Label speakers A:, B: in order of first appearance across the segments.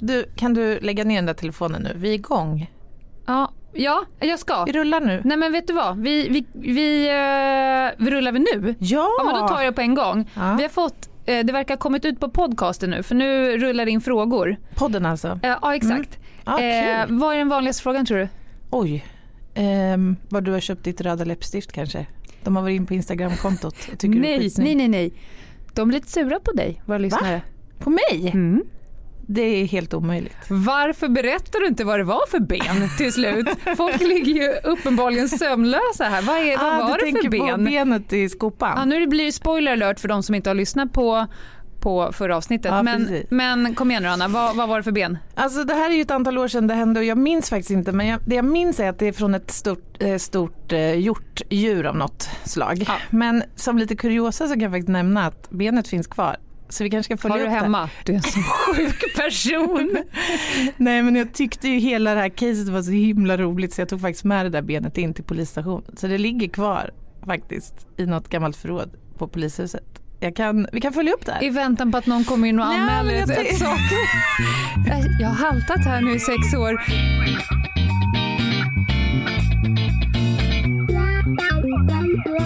A: Du, kan du lägga ner den där telefonen nu? Vi är igång.
B: Ja, ja jag ska.
A: Vi rullar nu.
B: Nej men vet du vad, vi, vi, vi, uh, vi rullar vi nu?
A: Ja!
B: Ja men då tar jag på en gång.
A: Ja.
B: Vi har fått, eh, det verkar ha kommit ut på podcasten nu för nu rullar det in frågor.
A: Podden alltså.
B: Eh, ja exakt.
A: Ah, kul.
B: Eh, vad är den vanligaste frågan tror du?
A: Oj. Ehm, var du har köpt ditt röda läppstift kanske? De har varit in på Instagramkontot och tycker du är
B: Nej, nej, nej, nej. De är lite sura på dig, våra lyssnare.
A: På mig?
B: Mm.
A: Det är helt omöjligt.
B: Varför berättar du inte vad det var för ben till slut? Folk ligger ju uppenbarligen sömnlösa här. Vad, är, vad
A: ah,
B: var
A: du
B: det för
A: tänker på
B: ben?
A: benet i skopan?
B: Ja, nu blir det spoiler alert för de som inte har lyssnat på, på förra avsnittet.
A: Ja,
B: men,
A: precis.
B: men kom igen nu Anna, vad, vad var det för ben?
A: Alltså det här är ju ett antal år sedan det hände och jag minns faktiskt inte men jag, det jag minns är att det är från ett stort, eh, stort eh, hjortdjur av något slag.
B: Ja.
A: Men som lite kuriosa så kan jag faktiskt nämna att benet finns kvar. Så vi kanske ska följa
B: Har du
A: upp det.
B: hemma? Du är en så sjuk person.
A: Nej men jag tyckte ju hela det här caset var så himla roligt så jag tog faktiskt med det där benet in till polisstationen. Så det ligger kvar faktiskt i något gammalt förråd på polishuset. Jag kan, vi kan följa upp det här.
B: I väntan på att någon kommer in och
A: Ja,
B: anmäler
A: jag
B: ett, ett sak. Jag har haltat här nu i sex år.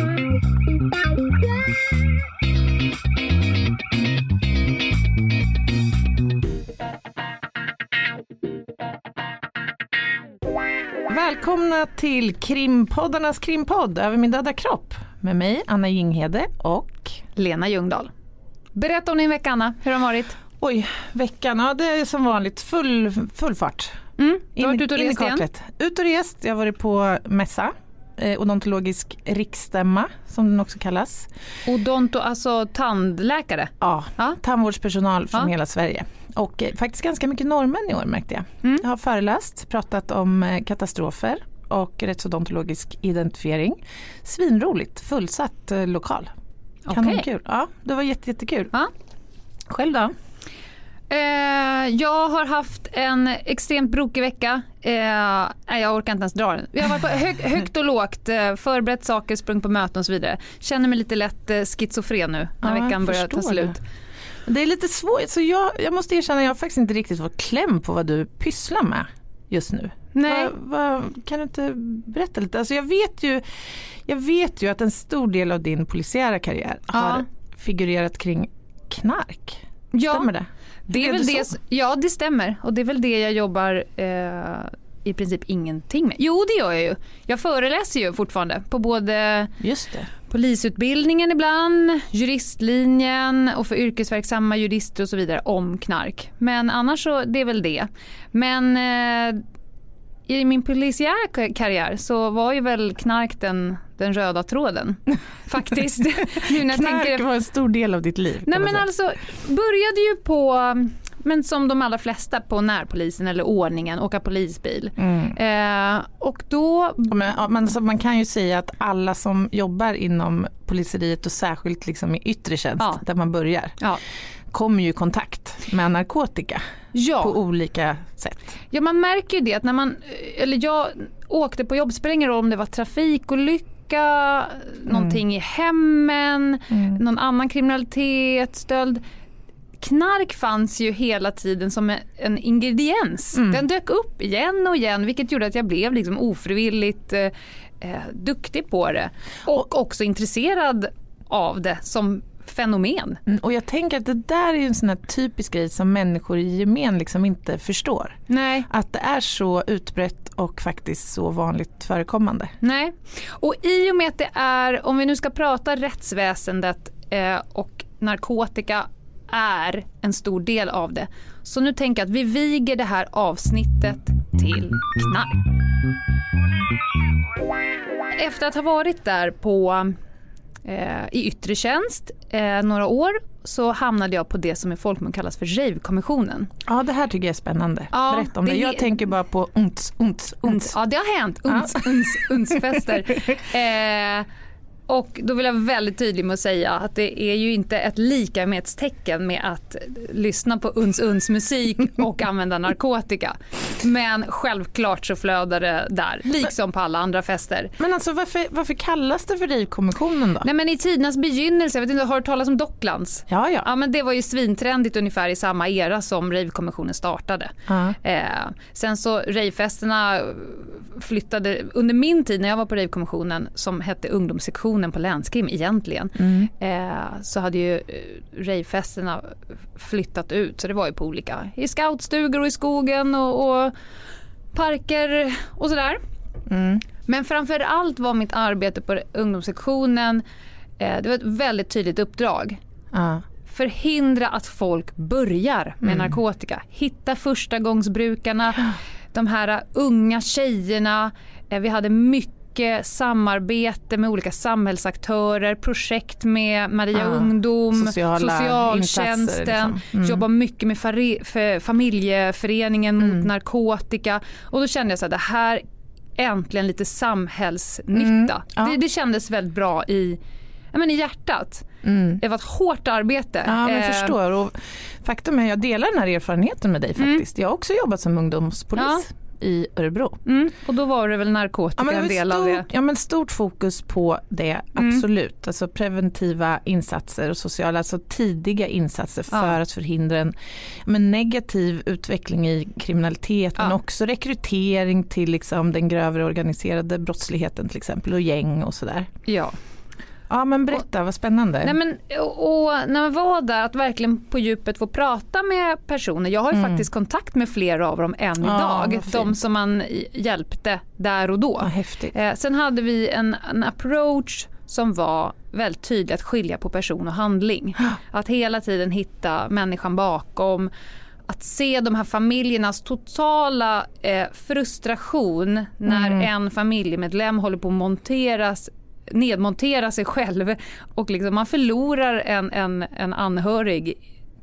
A: Välkomna till krimpoddarnas krimpodd Över min döda kropp med mig Anna Jinghede och
B: Lena Ljungdahl. Berätta om din vecka Anna, hur har den varit?
A: oj, veckan, ja det är som vanligt full, full fart.
B: Mm, du har varit ute och rest igen?
A: Ut och rest, jag har varit på mässa, eh, odontologisk riksstämma som den också kallas.
B: Odonto, alltså tandläkare.
A: Ja,
B: Ja.
A: tandvårdspersonal från
B: Ja.
A: hela Sverige. Och eh, faktiskt ganska mycket norrmän i år märkte jag.
B: Mm.
A: Jag har föreläst, pratat om eh, katastrofer och rättsodontologisk identifiering. Svinroligt, fullsatt eh, lokal. Kanonkul. Ja, det var jätte, jättekul.
B: Ja.
A: Själv då?
B: Jag har haft en extremt brokig vecka. Nej, jag orkar inte ens dra den. Jag har varit på hög, högt och lågt, förberett saker, sprungit på möten och så vidare. Känner mig lite lätt schizofren nu när
A: Ja,
B: veckan börjar ta slut.
A: det. Det är lite svårt, så jag, jag måste erkänna jag har faktiskt inte riktigt fått kläm på vad du pysslar med just nu.
B: Nej.
A: Vad- vad- kan du inte berätta lite? Alltså jag, vet ju, jag vet ju att en stor del av din polisiära karriär
B: Ja.
A: har figurerat kring knark.
B: Ja,
A: Stämmer det?
B: det är väl
A: det
B: det,
A: så?
B: ja, det stämmer. Och det är väl det jag jobbar eh, i princip ingenting med. Jo, det gör jag ju. Jag föreläser ju fortfarande på både
A: Just det.
B: Polisutbildningen ibland, juristlinjen och för yrkesverksamma jurister och så vidare om knark. Men annars så, det är väl det. Men eh, i min polisiära ka- karriär så var ju väl knark den, den röda tråden. Faktiskt. nu när jag
A: Knark
B: tänker
A: var en stor del av ditt liv.
B: Nej men
A: säga.
B: alltså, började ju på, men som de allra flesta på närpolisen eller ordningen, åka polisbil.
A: Mm.
B: Eh, och då,
A: Men, men, så man kan ju säga att alla som jobbar inom poliseriet och särskilt liksom i yttre tjänst
B: Ja.
A: där man börjar
B: ja.
A: kommer ju i kontakt med narkotika på
B: Ja,
A: olika sätt.
B: ja, man märker ju det att när man, eller jag åkte på jobb, spelar ingen roll om det var trafikolycka, någonting i hemmen, någon annan kriminalitet, stöld. Knark fanns ju hela tiden som en- en ingrediens.
A: Mm.
B: Den dök upp igen och igen vilket gjorde att jag blev liksom ofrivilligt eh, eh, duktig på det. Och också intresserad av det som fenomen.
A: Mm, Och jag tänker att det där är en sån typisk grej som människor i gemen liksom inte förstår.
B: Nej.
A: Att det är så utbrett och faktiskt så vanligt förekommande.
B: Nej. Och i och med att det är, om vi nu ska prata rättsväsendet eh, och narkotika är en stor del av det. Så nu tänker jag att vi viger det här avsnittet till knark. Efter att ha varit där på, eh, i yttre tjänst eh, några år så hamnade jag på det som i folkmun kallas för rave-kommissionen.
A: Ja det här tycker jag är spännande.
B: Ja,
A: Berätta om det.
B: det
A: Jag tänker bara på unts, unts, unts.
B: Ja, det har hänt. Uns, uns, unsfester. Eh, Och då vill jag vara väldigt tydlig med att säga att det är ju inte ett likamedstecken med att lyssna på uns uns musik och använda narkotika. Men självklart så flödar det där, liksom på alla andra fester.
A: Men alltså varför, varför kallas det för rivkommissionen då?
B: Nej men i tidernas begynnelse, jag vet inte, har du talas om Docklands?
A: Ja, ja.
B: Ja men det var ju svintrendigt ungefär i samma era som ravekommissionen startade.
A: Ja.
B: Eh, sen så ravefesterna flyttade, under min tid när jag var på ravekommissionen som hette ungdomssektionen på länskrim egentligen.
A: Mm.
B: Eh, så hade ju eh, ravefesterna flyttat ut så det var ju på olika, i scoutstugor och i skogen och, och parker och sådär.
A: Mm.
B: Men framför allt var mitt arbete på ungdomssektionen, eh, det var ett väldigt tydligt uppdrag.
A: Ja.
B: Förhindra att folk börjar med narkotika. Hitta förstagångsbrukarna, de här unga tjejerna. Eh, Vi hade mycket samarbete med olika samhällsaktörer, projekt med Maria
A: Ah,
B: Ungdom, socialtjänsten,
A: liksom. Mm.
B: jobbar mycket med familjeföreningen
A: Mm.
B: mot narkotika. Och då kände jag så här, det här äntligen lite samhällsnytta.
A: Mm, ja.
B: Det, det kändes väldigt bra i, ja, men i hjärtat.
A: Mm.
B: Det var ett hårt arbete.
A: Ja, men jag
B: Eh,
A: förstår. Och faktum är att jag delar den här erfarenheten med dig faktiskt. Jag har också jobbat som ungdomspolis i Örebro.
B: Mm, och då var det väl narkotika
A: Ja, men det
B: en del av
A: stort,
B: det. Mm.
A: ja, men stort fokus på det, absolut. Alltså preventiva insatser och sociala, alltså tidiga insatser för
B: Ja.
A: att förhindra en men negativ utveckling i kriminalitet men
B: Ja.
A: också rekrytering till liksom den grövre organiserade brottsligheten till exempel och gäng och sådär.
B: Ja.
A: Ja men berätta, vad spännande.
B: Nej, men, och, och när man var där att verkligen på djupet få prata med personer. Jag har ju
A: Mm.
B: faktiskt kontakt med flera av dem än
A: Ja,
B: idag. De som man hjälpte där och då.
A: Häftigt.
B: Eh, sen hade vi en, en approach som var väldigt tydlig att skilja på person och handling. Att hela tiden hitta människan bakom. Att se de här familjernas totala eh, frustration när
A: Mm.
B: en familjemedlem håller på att monteras nedmontera sig själv och liksom man förlorar en, en, en anhörig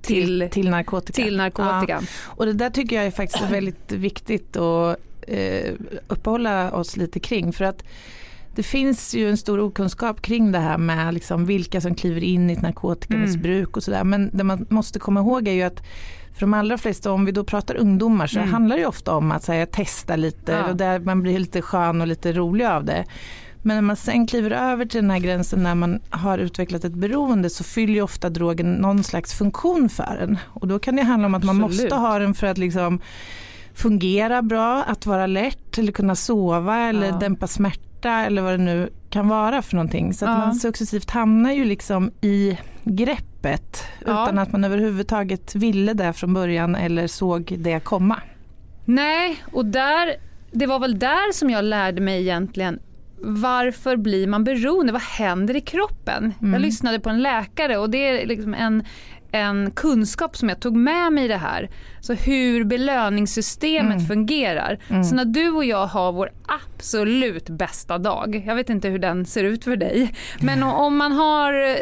B: till,
A: till, narkotika.
B: till narkotika.
A: Ja. Och det där tycker jag är faktiskt väldigt viktigt att eh, uppehålla oss lite kring. För att det finns ju en stor okunskap kring det här med liksom vilka som kliver in i ett narkotikamissbruk och sådär. Men det man måste komma ihåg är ju att för de allra flesta, om vi då pratar ungdomar så
B: Mm.
A: handlar det ju ofta om att säga, testa lite
B: Ja.
A: och där man blir lite skön och lite rolig av det. Men när man sen kliver över till den här gränsen när man har utvecklat ett beroende så fyller ju ofta drogen någon slags funktion för en. Och då kan det handla om att man
B: Absolut.
A: måste ha den för att liksom fungera bra, att vara lätt eller kunna sova eller
B: Ja.
A: dämpa smärta eller vad det nu kan vara för någonting. Så att
B: Ja.
A: man successivt hamnar ju liksom i greppet
B: Ja.
A: utan att man överhuvudtaget ville det från början eller såg det komma.
B: Nej, och där, det var väl där som jag lärde mig egentligen varför blir man beroende? Vad händer i kroppen?
A: Mm.
B: Jag lyssnade på en läkare och det är liksom en, en kunskap som jag tog med mig i det här. Så hur belöningssystemet
A: Mm.
B: fungerar.
A: Mm.
B: Så när du och jag har vår absolut bästa dag, jag vet inte hur den ser ut för dig, men om man har eh,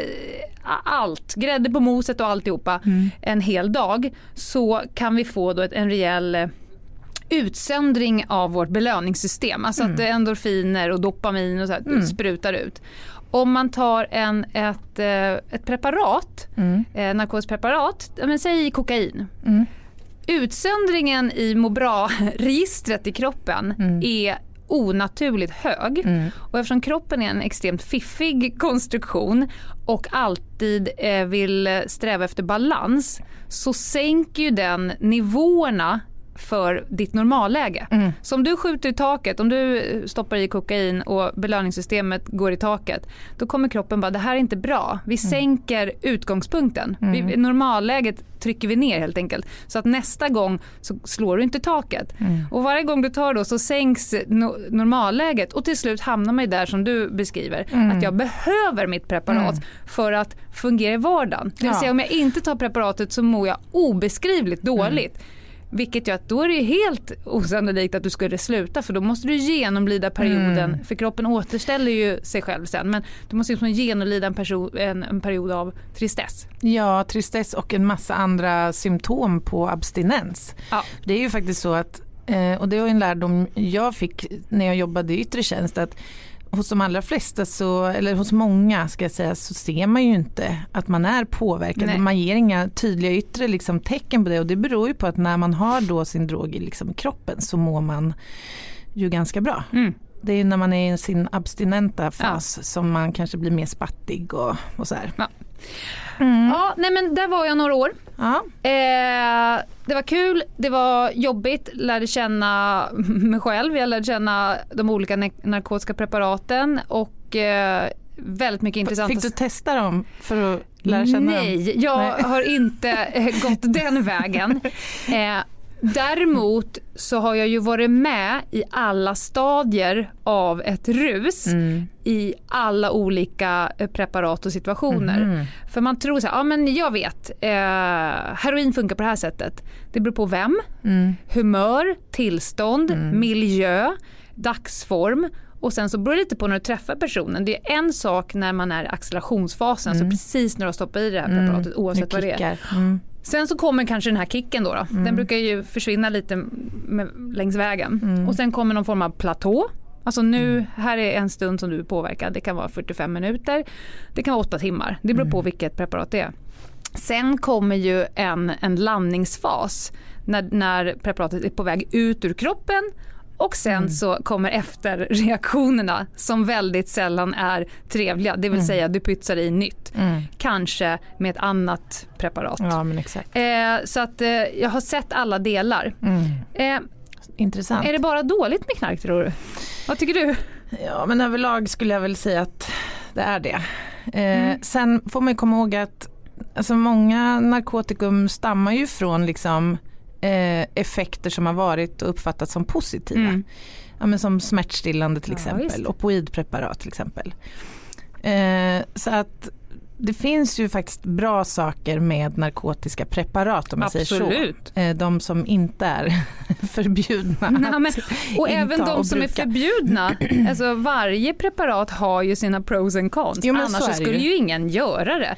B: allt, grädde på moset och alltihopa
A: Mm.
B: en hel dag så kan vi få då en rejäl utsöndring av vårt belöningssystem. Alltså att endorfiner och dopamin och så
A: Mm.
B: sprutar ut. Om man tar en, ett, eh, ett preparat,
A: Mm.
B: eh, narkospreparat, ja, men säg kokain.
A: Mm.
B: Utsöndringen i må bra-registret i kroppen
A: Mm.
B: är onaturligt hög.
A: Mm.
B: Och eftersom kroppen är en extremt fiffig konstruktion och alltid eh, vill sträva efter balans så sänker ju den nivåerna för ditt normalläge.
A: Mm.
B: Så om du skjuter i taket, om du stoppar i kokain och belöningssystemet går i taket, då kommer kroppen bara, det här är inte bra. Vi sänker utgångspunkten.
A: Mm.
B: Vi, normalläget trycker vi ner helt enkelt. Så att nästa gång så slår du inte taket.
A: Mm.
B: Och varje gång du tar då så sänks no normalläget och till slut hamnar man ju där som du beskriver.
A: Mm.
B: Att jag behöver mitt preparat
A: Mm.
B: för att fungera i vardagen. Det vill
A: Ja.
B: säga om jag inte tar preparatet så mår jag obeskrivligt dåligt. Vilket gör att då är det helt osannolikt att du skulle sluta för då måste du genomlida perioden,
A: Mm.
B: för kroppen återställer ju sig själv sen men du måste liksom genomlida en, perso- en, en period av tristess.
A: Ja, tristess och en massa andra symptom på abstinens.
B: Ja.
A: Det är ju faktiskt så att, eh, och det var en lärdom jag fick när jag jobbade i yttre tjänst, att hos de allra flesta, så, eller hos många ska jag säga, så ser man ju inte att man är påverkad.
B: Nej.
A: Man ger inga tydliga yttre liksom, tecken på det och det beror ju på att när man har då sin drog i liksom, kroppen så mår man ju ganska bra.
B: Mm.
A: Det är när man är i sin abstinenta fas som man kanske blir mer spattig och, och så här.
B: Ja.
A: Mm.
B: Ja, nej men där var jag några år.
A: Ja.
B: Eh, det var kul, det var jobbigt, lärde känna mig själv, jag lärde känna de olika narkotiska preparaten och eh, väldigt mycket intressant.
A: Fick du testa dem för att lära känna dem?
B: Nej, jag
A: Nej.
B: har inte eh, gått den vägen. Eh, däremot så har jag ju varit med i alla stadier av ett rus
A: Mm.
B: i alla olika eh, preparat och situationer.
A: Mhm.
B: För man tror så här, ja men jag vet, eh, heroin funkar på det här sättet. Det beror på vem,
A: Mm.
B: humör, tillstånd, miljö, dagsform och sen så beror det lite på när du träffar personen. Det är en sak när man är i accelerationsfasen, så precis när du har stoppat i det här preparatet oavsett vad det är.
A: Mm.
B: Sen så kommer kanske den här kicken då. då. Den brukar ju försvinna lite med, längs vägen. Och sen kommer någon form av platå. Alltså nu, här är en stund som du är påverkad. Det kan vara 45 minuter. Det kan vara 8 timmar. Det beror på vilket preparat det är. Sen kommer ju en, en landningsfas när, när preparatet är på väg ut ur kroppen och sen så kommer efterreaktionerna som väldigt sällan är trevliga. Det vill säga du pytsar i nytt.
A: Mm.
B: Kanske med ett annat preparat.
A: Ja men exakt.
B: Eh, så att eh, jag har sett alla delar.
A: Mm.
B: Eh,
A: Intressant.
B: är det bara dåligt med knark tror du? Vad tycker du?
A: Ja men överlag skulle jag väl säga att det är det. Eh,
B: Mm.
A: Sen får man komma ihåg att alltså, många narkotikum stammar ju från liksom, eh, effekter som har varit och uppfattats som positiva.
B: Mm.
A: Ja, men som smärtstillande till
B: Ja,
A: exempel,
B: visst.
A: opoidpreparat till exempel. Eh, så att det finns ju faktiskt bra saker med narkotiska preparat om man säger
B: Absolut.
A: så. Eh, de som inte är förbjudna.
B: Nej, men, och även de
A: och
B: som är förbjudna. Alltså varje preparat har ju sina pros and cons.
A: Jo,
B: Annars
A: så
B: så skulle
A: ju.
B: ju ingen göra det.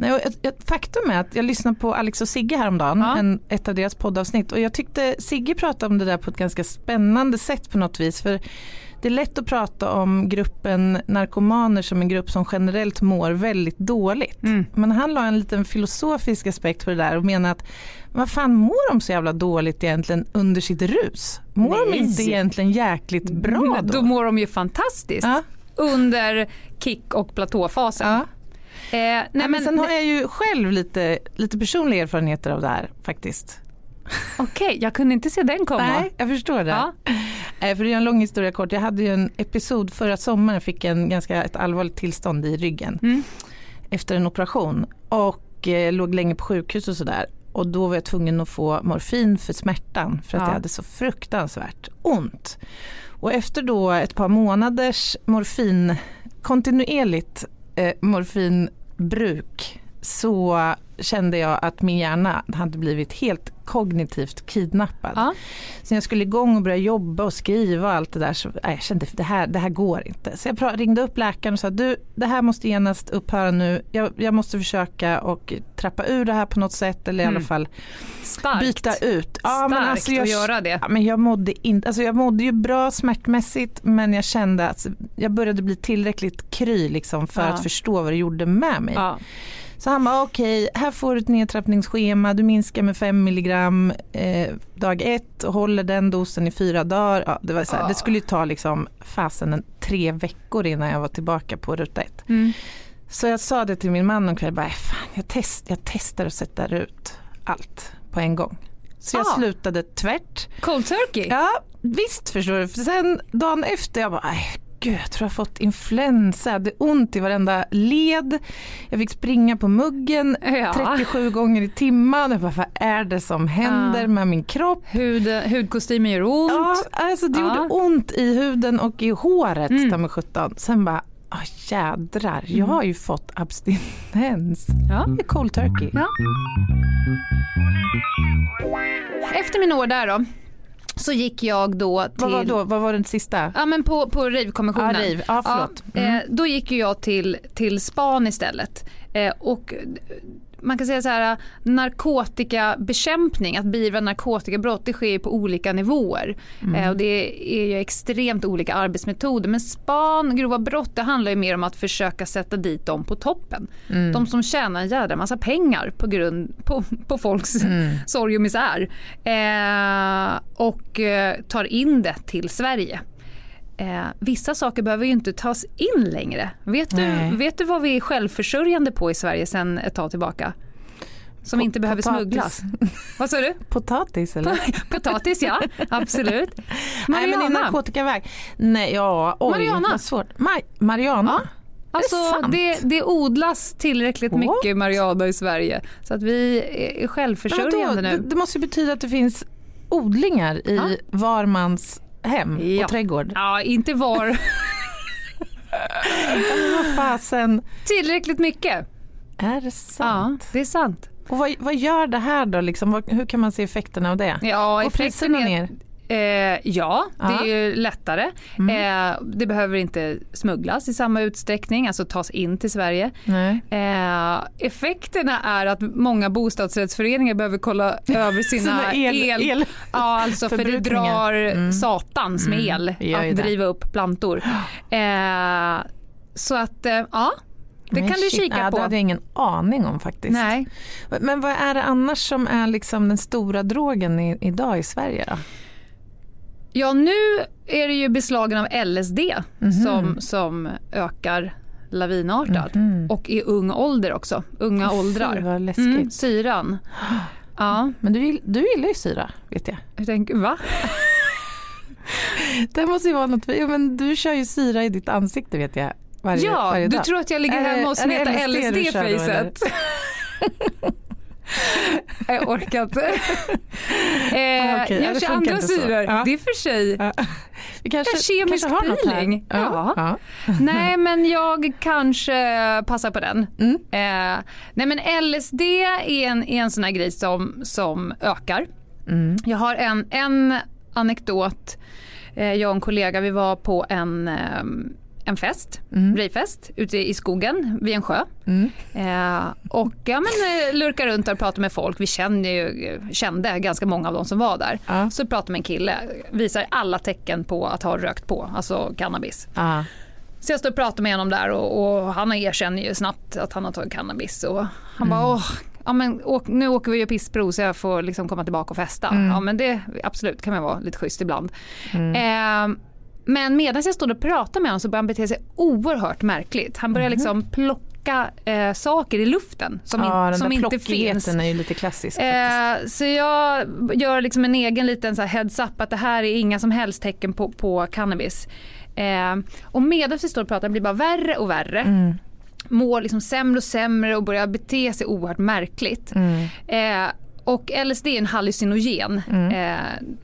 A: Nej, och ett faktum är att jag lyssnade på Alex och Sigge häromdagen,
B: Ja.
A: en, ett av deras poddavsnitt och jag tyckte Sigge pratade om det där på ett ganska spännande sätt på något vis. För det är lätt att prata om gruppen narkomaner som en grupp som generellt mår väldigt dåligt.
B: Mm.
A: Men han la en liten filosofisk aspekt på det där och menar att vad fan mår de så jävla dåligt egentligen under sitt rus? Mår de
B: Nej.
A: inte egentligen jäkligt bra
B: Men
A: då?
B: Då mår de ju fantastiskt
A: ja,
B: under kick och platåfasen.
A: ja.
B: Eh, nej,
A: Nej, men sen har jag ju själv lite, lite personliga erfarenheter av det här faktiskt.
B: Okej, jag kunde inte se den komma.
A: Nej, jag förstår det.
B: Ja.
A: Nej, för det är en lång historia kort. Jag hade ju en episod förra sommaren, fick en ganska ett allvarligt tillstånd i ryggen
B: Mm.
A: efter en operation och eh, låg länge på sjukhus och sådär. Och då var jag tvungen att få morfin för smärtan för att
B: Ja.
A: jag hade så fruktansvärt ont. Och efter då ett par månaders morfin, kontinuerligt eh, morfinbruk så kände jag att min hjärna hade blivit helt kognitivt kidnappad.
B: Ja.
A: Så när jag skulle igång och börja jobba och skriva och allt det där så nej, jag kände att det här, det här går inte. Så jag ringde upp läkaren och sa du det här måste genast upphöra nu. Jag, jag måste försöka och trappa ur det här på något sätt eller i
B: Mm.
A: alla fall
B: Starkt.
A: byta ut.
B: Starkt
A: jag,
B: att göra det.
A: Ja, men jag, mådde inte, alltså jag mådde ju bra smärtmässigt men jag kände att jag började bli tillräckligt kry liksom för
B: Ja.
A: att förstå vad det gjorde med mig. Så han bara okej, här får du ett nedtrappningsschema, du minskar med 5 milligram eh, dag ett och håller den dosen i fyra dagar. Ja, det, var så här,
B: Ah.
A: det skulle ju ta liksom fasen en tre veckor innan jag var tillbaka på ruta ett.
B: Mm.
A: Så jag sa det till min man och kväll, bara, "Äh, fan, jag, test, jag testar att sätta ut allt på en gång. Så jag
B: Ah.
A: slutade tvärt.
B: Cold turkey?
A: Ja visst förstår du, för sen dagen efter jag bara, "Aj, gud jag tror jag har fått influensa, det är ont i varenda led. Jag fick springa på muggen
B: Ja.
A: 37 gånger i timmen. Jag bara, vad är det som händer
B: Ja.
A: med min kropp?
B: Hud, hudkostymen gör ont.
A: Ja, alltså det
B: Ja.
A: gjorde ont i huden och i håret,
B: Mm.
A: ta mig 17. Sen bara, oh, jädrar, jag har ju fått abstinens.
B: Ja.
A: Det är cold turkey.
B: Ja. Efter mina år där då, så gick jag då till...
A: Vad var då? Vad var den sista?
B: Ja men på, på rave-kommissionen.
A: Ja, rave. Ja, förlåt.
B: Ja,
A: Mm.
B: eh, då gick jag till, till span istället. Eh, och man kan säga så här, narkotikabekämpning, att beivra narkotikabrott, det sker på olika nivåer. Eh, och det är ju extremt olika arbetsmetoder. Men span, grova brott, det handlar ju mer om att försöka sätta dit dem på toppen. De som tjänar en jädra massa pengar på, grund, på, på folks sorg och misär. Eh, och eh, tar in det till Sverige. Eh, vissa saker behöver ju inte tas in längre. Vet du, vet du vad vi är självförsörjande på i Sverige sedan ett tag tillbaka? Som inte behöver
A: potatis.
B: smugglas. Vad sa du?
A: Potatis eller?
B: Potatis ja, absolut.
A: Nej men i
B: Mariana.
A: narkotikaväg. Nej ja, oj
B: Mariana.
A: vad svårt. Ma- Mariana?
B: Alltså,
A: sant?
B: det, det odlas tillräckligt
A: What?
B: mycket marijuana i Sverige så att vi är självförsörjande
A: vadå?
B: nu.
A: det, det måste ju betyda att det finns odlingar i
B: Ja.
A: var mans hem
B: Ja.
A: och trädgård.
B: Ja, inte var.
A: Vad fasen,
B: Tillräckligt mycket.
A: är det
B: Ja,
A: sant?
B: det är sant.
A: Och vad, vad gör det här då? Liksom? Vad, hur kan man se effekterna av det?
B: Ja,
A: Går priserna
B: effekten
A: ner?
B: Eh, ja, det
A: Ja.
B: är ju lättare.
A: Mm.
B: Eh, det behöver inte smugglas i samma utsträckning, alltså tas in till Sverige. Eh, effekterna är att många bostadsrättsföreningar behöver kolla över sina,
A: Sina el- el-
B: Ja, alltså för det drar
A: Mm.
B: satans med
A: Mm,
B: el
A: det
B: att
A: det.
B: driva upp plantor. Eh, så att, eh, ja, det kan du kika på.
A: Det hade jag ingen aning om faktiskt.
B: Nej.
A: Men vad är det annars som är liksom den stora drogen i, idag i Sverige? Då?
B: Ja, nu är det ju beslagen av LSD
A: Mhm.
B: som, som ökar lavinartat. Och i ung ålder också. Unga
A: Fy,
B: åldrar.
A: vad läskigt.
B: Mm, syran. Ja,
A: Men du, du gillar ju syra, vet jag.
B: jag tänker, va?
A: Det måste ju vara något, men du kör ju syra i ditt ansikte vet jag. Varje,
B: Ja,
A: varje
B: du tror att jag ligger hemma och smetar LSD-facet? jag orkar inte. eh,
A: Ah. Ja,
B: jag kör andra syror.
A: Ja.
B: Det är för sig.
A: Ja. Vi kanske,
B: kemisk
A: kanske
B: peeling. Ja.
A: Ja.
B: Nej, men jag kanske passar på den.
A: Mm.
B: Eh, nej, men LSD är en, är en sån här grej som, som ökar.
A: Mm.
B: Jag har en, en anekdot. Eh, jag och en kollega vi var på en, eh, en fest,
A: Mm.
B: rejfest, ute i skogen vid en sjö.
A: Mm.
B: Eh, och ja, men, eh, lurkar runt och pratar med folk. Vi kände, ju, kände ganska många av de som var där.
A: Ja.
B: Så pratar med en kille, visar alla tecken på att ha rökt på, alltså cannabis.
A: Ja.
B: Så jag står och pratar med honom där och, och han erkänner ju snabbt att han har tagit cannabis. Och han bara, åh, ja, men, åk, nu åker vi och pissprov så jag får liksom komma tillbaka och festa. Ja men det absolut kan man vara lite schysst ibland. Eh, men medan jag stod och pratade med honom så började han bete sig oerhört märkligt. Han började liksom plocka eh, saker i luften som,
A: ja,
B: in,
A: den
B: som inte finns.
A: är ju lite klassisk.
B: Eh, så jag gör liksom en egen liten så heads up att det här är inga som helst tecken på, på cannabis. Eh, och medan vi står och pratar blir det bara värre och värre.
A: Mm.
B: Mår liksom sämre och sämre och börjar bete sig oerhört märkligt.
A: Mm.
B: Eh, och LSD är en hallucinogen eh,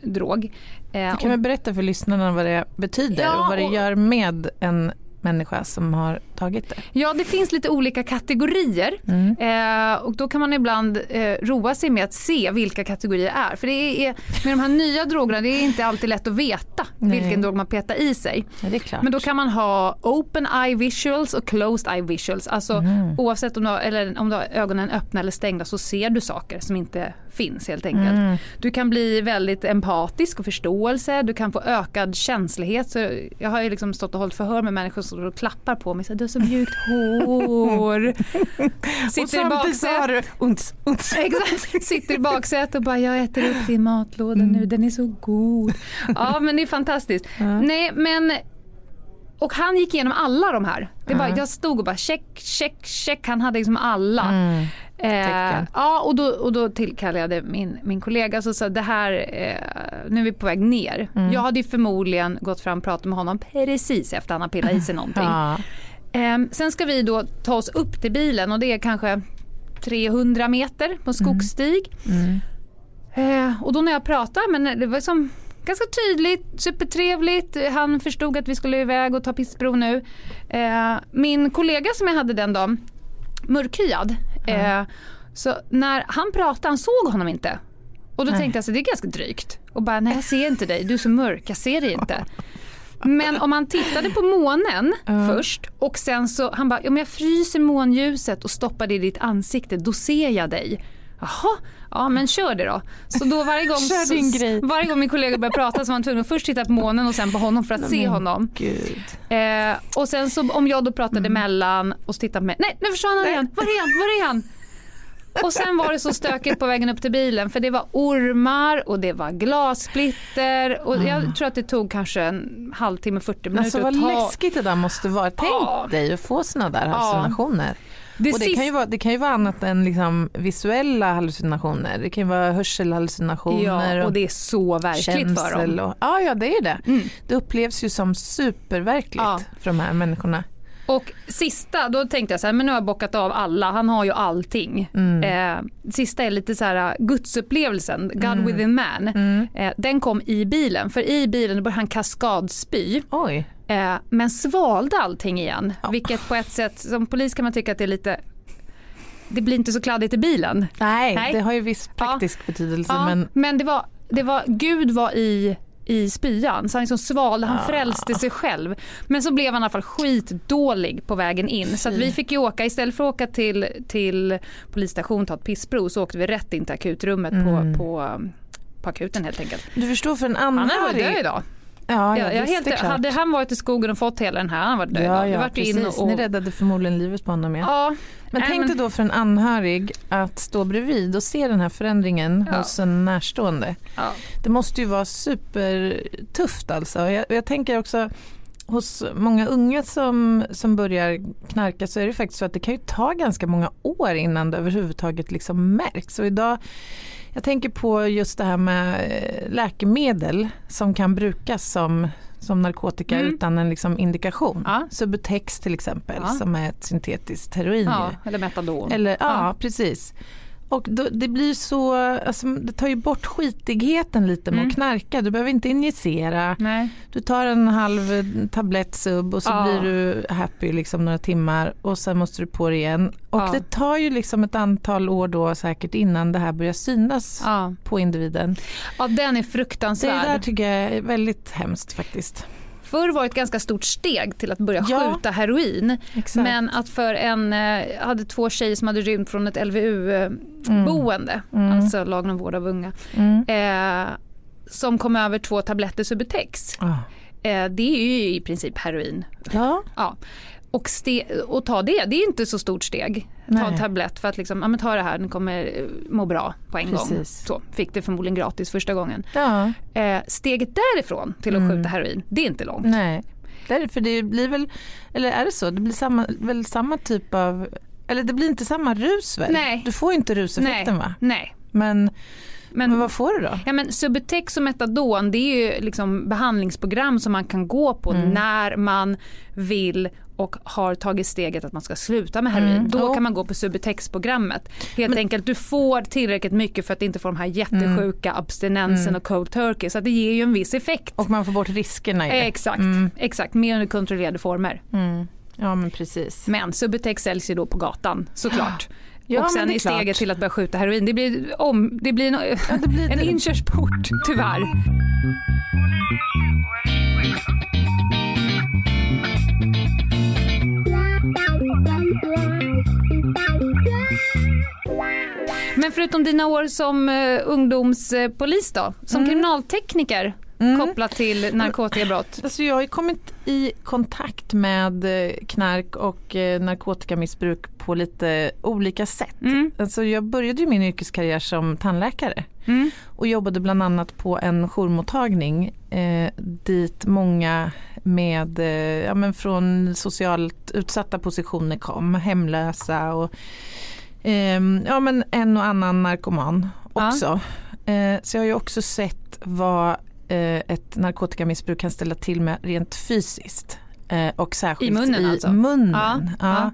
B: drog. Eh,
A: Du kan väl berätta för lyssnarna vad det betyder
B: Ja,
A: och vad det gör med en människa som har tagit det.
B: Ja, det finns lite olika kategorier.
A: Mm.
B: Eh, och då kan man ibland eh, roa sig med att se vilka kategorier det är. För det är, med de här nya drogerna, det är inte alltid lätt att veta
A: Nej.
B: vilken drog man petar i sig.
A: Ja.
B: Men då kan man ha open eye visuals och closed eye visuals. Alltså
A: Mm.
B: oavsett om du, har, eller om du har ögonen öppna eller stängda så ser du saker som inte finns helt enkelt.
A: Mm.
B: Du kan bli väldigt empatisk och förståelse, du kan få ökad känslighet. Så jag har ju liksom stått och hållit förhör med människor som och klappar på mig. Så du har så mjukt hår. Sitter i baksätet.
A: du unts, unts.
B: Exakt, sitter i baksätet och bara jag äter upp din matlåda nu, den är så god. Ja men det är fantastiskt.
A: Ja.
B: Nej men och han gick igenom alla de här. Det bara,
A: Ja.
B: jag stod och bara check, check, check. Han hade liksom alla.
A: Mm.
B: Eh, ja och då, och då tillkallade jag min, min kollega och sa det här, eh, nu är vi på väg ner.
A: Mm.
B: Jag hade ju förmodligen gått fram och pratat med honom precis efter han har pillat i sig någonting.
A: Ja.
B: Eh, sen ska vi då ta oss upp till bilen och det är kanske 300 meter på skogsstig.
A: Mm.
B: Eh, och då när jag pratade, men det var som ganska tydligt, supertrevligt. Han förstod att vi skulle iväg och ta pissprov nu. Eh, min kollega som jag hade den dagen, mörkhyad. Eh, så när han pratade, han såg honom inte. Och då
A: Nej.
B: tänkte jag så det är ganska drygt. Och bara, nej jag ser inte dig, du är så mörk, jag ser dig inte. Men om man tittade på månen
A: Ja.
B: först och sen så, han bara, om jag fryser månljuset och stoppar det i ditt ansikte, då ser jag dig. Jaha, ja men kör det då. Så då varje gång, så, varje gång min kollega började prata så var han tvungen att först titta på månen och sen på honom för att se honom.
A: Gud.
B: Eh, och sen så om jag då pratade emellan och så tittade på mig, nej nu försvann han igen, var är han, var är han? Och sen var det så stökigt på vägen upp till bilen för det var ormar och det var glassplitter och jag tror att det tog kanske en halvtimme, 40 minuter
A: Alltså vad
B: att ta.
A: läskigt det där måste vara. Tänk
B: Ja.
A: dig att få såna där
B: Ja. Det
A: och det,
B: sista-
A: kan ju vara, det kan ju vara annat än liksom visuella hallucinationer. Det kan ju vara hörselhallucinationer
B: Ja, och det är så verkligt för dem.
A: Och, ja, ja, det är det.
B: Mm.
A: Det upplevs ju som superverkligt
B: Ja.
A: för de här människorna.
B: Och sista, då tänkte jag så här, men nu har jag bockat av alla, han har ju allting.
A: Mm.
B: Eh, sista är lite så här äh, gudsupplevelsen, God
A: Mm.
B: within man.
A: Mm.
B: Eh, den kom i bilen, för i bilen började han kaskadspy.
A: Oj.
B: Eh, men svalde allting igen.
A: Ja.
B: Vilket på ett sätt, som polis kan man tycka att det är lite det blir inte så kladdigt i bilen.
A: Nej,
B: Nej.
A: det har ju viss praktisk betydelse
B: Ja,
A: men
B: men det var, det var, Gud var i, i spyan så han liksom svalde, han
A: Ah.
B: frälste sig själv. Men så blev han i alla fall skitdålig på vägen in så att vi fick ju åka, istället för att åka till, till polisstation och ta ett pissprov så åkte vi rätt in till akutrummet
A: Mm.
B: på, på, på akuten helt enkelt.
A: du förstår för en
B: Han hade varit
A: anhörig.
B: död idag.
A: Ja,
B: Ja, jag
A: visst,
B: helt, hade han varit i skogen och fått hela den här, han varit död
A: Ja, ja, precis.
B: och,
A: Ni räddade förmodligen livet på honom. Ja.
B: Ja,
A: Men
B: Nej,
A: tänk dig då för en anhörig att stå bredvid och se den här förändringen
B: Ja.
A: hos en närstående.
B: ja.
A: Det måste ju vara supertufft alltså. Jag, jag tänker också hos många unga som, som börjar knarka så är det faktiskt så att det kan ju ta ganska många år innan det överhuvudtaget liksom märks. Och idag, jag tänker på just det här med eh, läkemedel som kan brukas som som narkotika
B: Mm.
A: utan en liksom indikation.
B: Ja.
A: Subutex till exempel
B: Ja.
A: som är ett syntetiskt heroin.
B: ja, eller metadon.
A: Eller, Ja. precis. Och då, det blir så, alltså, det tar ju bort skitigheten lite med
B: Mm.
A: att knarka. Du behöver inte injicera.
B: Nej.
A: Du tar en halv eh, tablett sub och så
B: Ja.
A: blir du happy liksom några timmar och sen måste du på det igen. Och
B: Ja.
A: det tar ju liksom ett antal år då säkert innan det här börjar synas
B: Ja.
A: på individen.
B: ja, den är
A: Så det
B: fruktansvärd.
A: där tycker jag är väldigt hemskt faktiskt.
B: Förr var ett ganska stort steg till att börja
A: Ja.
B: skjuta heroin.
A: Exakt.
B: Men att för en, eh, jag hade två tjejer som hade rymt från ett LVU-boende,
A: Mm.
B: alltså lagen om vård av unga,
A: Mm.
B: eh, som kom över två tabletter Subutex.
A: Ah.
B: Eh, det är ju i princip heroin.
A: Ja,
B: Ja. Och, ste- och ta det, det är inte så stort steg. Ta en
A: Nej.
B: tablett för att liksom, ja men ta det här, den kommer eh, må bra på en gång.
A: Precis.
B: Så, fick det förmodligen gratis första gången.
A: ja.
B: Eh, steget därifrån till att
A: Mm.
B: skjuta heroin, det är inte långt.
A: Nej, därför det blir väl, eller är det så, det blir samma, väl samma typ av, eller det blir inte samma rus väl?
B: Nej.
A: Du får inte ruseffekten va?
B: Nej.
A: Men,
B: Men,
A: men vad får du då?
B: ja, men Subutex och Metadon det är ju liksom behandlingsprogram som man kan gå på
A: Mm.
B: när man vill och har tagit steget att man ska sluta med heroin.
A: Mm.
B: Då kan man gå på Subutex-programmet. Helt enkelt, du får tillräckligt mycket för att inte få de här jättesjuka abstinensen
A: Mm.
B: och cold turkey. Så det ger ju en viss effekt.
A: Och man får bort riskerna i det.
B: Exakt,
A: Mm.
B: exakt. Mer under kontrollerade former.
A: Mm. Ja men precis.
B: Men Subutex säljs ju då på gatan såklart.
A: Ja,
B: och
A: men
B: sen
A: är
B: steget
A: klart.
B: till att börja skjuta heroin. Det blir, om, det blir no,
A: Ja, det blir
B: en inkörsport tyvärr. Men förutom dina år som uh, ungdomspolis då, som
A: Mm.
B: kriminaltekniker
A: Mm.
B: kopplat till narkotikabrott.
A: Alltså jag har ju kommit i kontakt med eh, knark och eh, narkotikamissbruk på lite olika sätt.
B: Mm.
A: Alltså jag började min yrkeskarriär som tandläkare.
B: Mm.
A: och jobbade bland annat på en jourmottagning eh, dit många med, eh, ja, men från socialt utsatta positioner kom, hemlösa och ja, men en och annan narkoman
B: Ja.
A: också. Eh, så jag har ju också sett vad eh, ett narkotikamissbruk kan ställa till med rent fysiskt. Eh, och särskilt
B: I munnen
A: i
B: alltså?
A: munnen.
B: Ja,
A: Ja.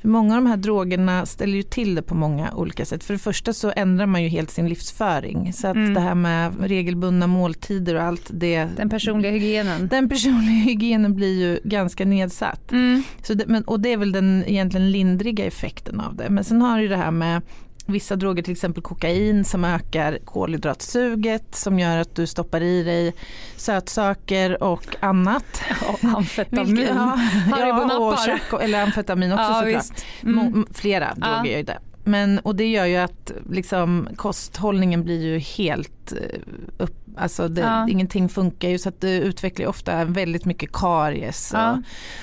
A: För många av de här drogerna ställer ju till det på många olika sätt. För det första så ändrar man ju helt sin livsföring. Så att
B: Mm.
A: det här med regelbundna måltider och allt det.
B: Den personliga hygienen.
A: Den personliga hygienen blir ju ganska nedsatt.
B: Mm.
A: Så det, men, och det är väl den egentligen lindriga effekten av det. Men sen har du det här med vissa droger, till exempel kokain som ökar kolhydratsuget som gör att du stoppar i dig sötsaker och annat.
B: Ja, amfetamin.
A: Vilket- ja, ja, och chack, eller amfetamin också
B: Ja,
A: såklart.
B: visst. Mm.
A: Flera
B: Ja.
A: droger gör ju det. Men, och det gör ju att liksom, kosthållningen blir ju helt eh, upp, alltså det,
B: Ja.
A: ingenting funkar ju så att det utvecklar ofta väldigt mycket karies.
B: Ja.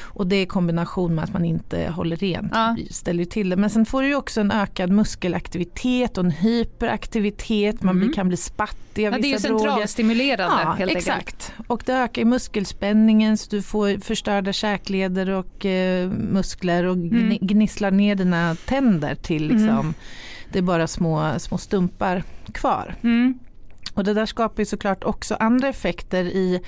A: Och, och det i kombination med att man inte håller rent
B: Ja.
A: ställer ju till det. Men sen får du ju också en ökad muskelaktivitet och en hyperaktivitet, man
B: Mm.
A: kan bli spattig av
B: Ja, det är ju
A: vissa
B: centralstimulerande
A: Ja,
B: helt enkelt.
A: exakt. Och det ökar muskelspänningen så du får förstörda käkleder och eh, muskler och
B: Mm.
A: gnisslar ner dina tänder till liksom, det är bara små, små stumpar kvar.
B: Mm.
A: Och det där skapar ju såklart också andra effekter i,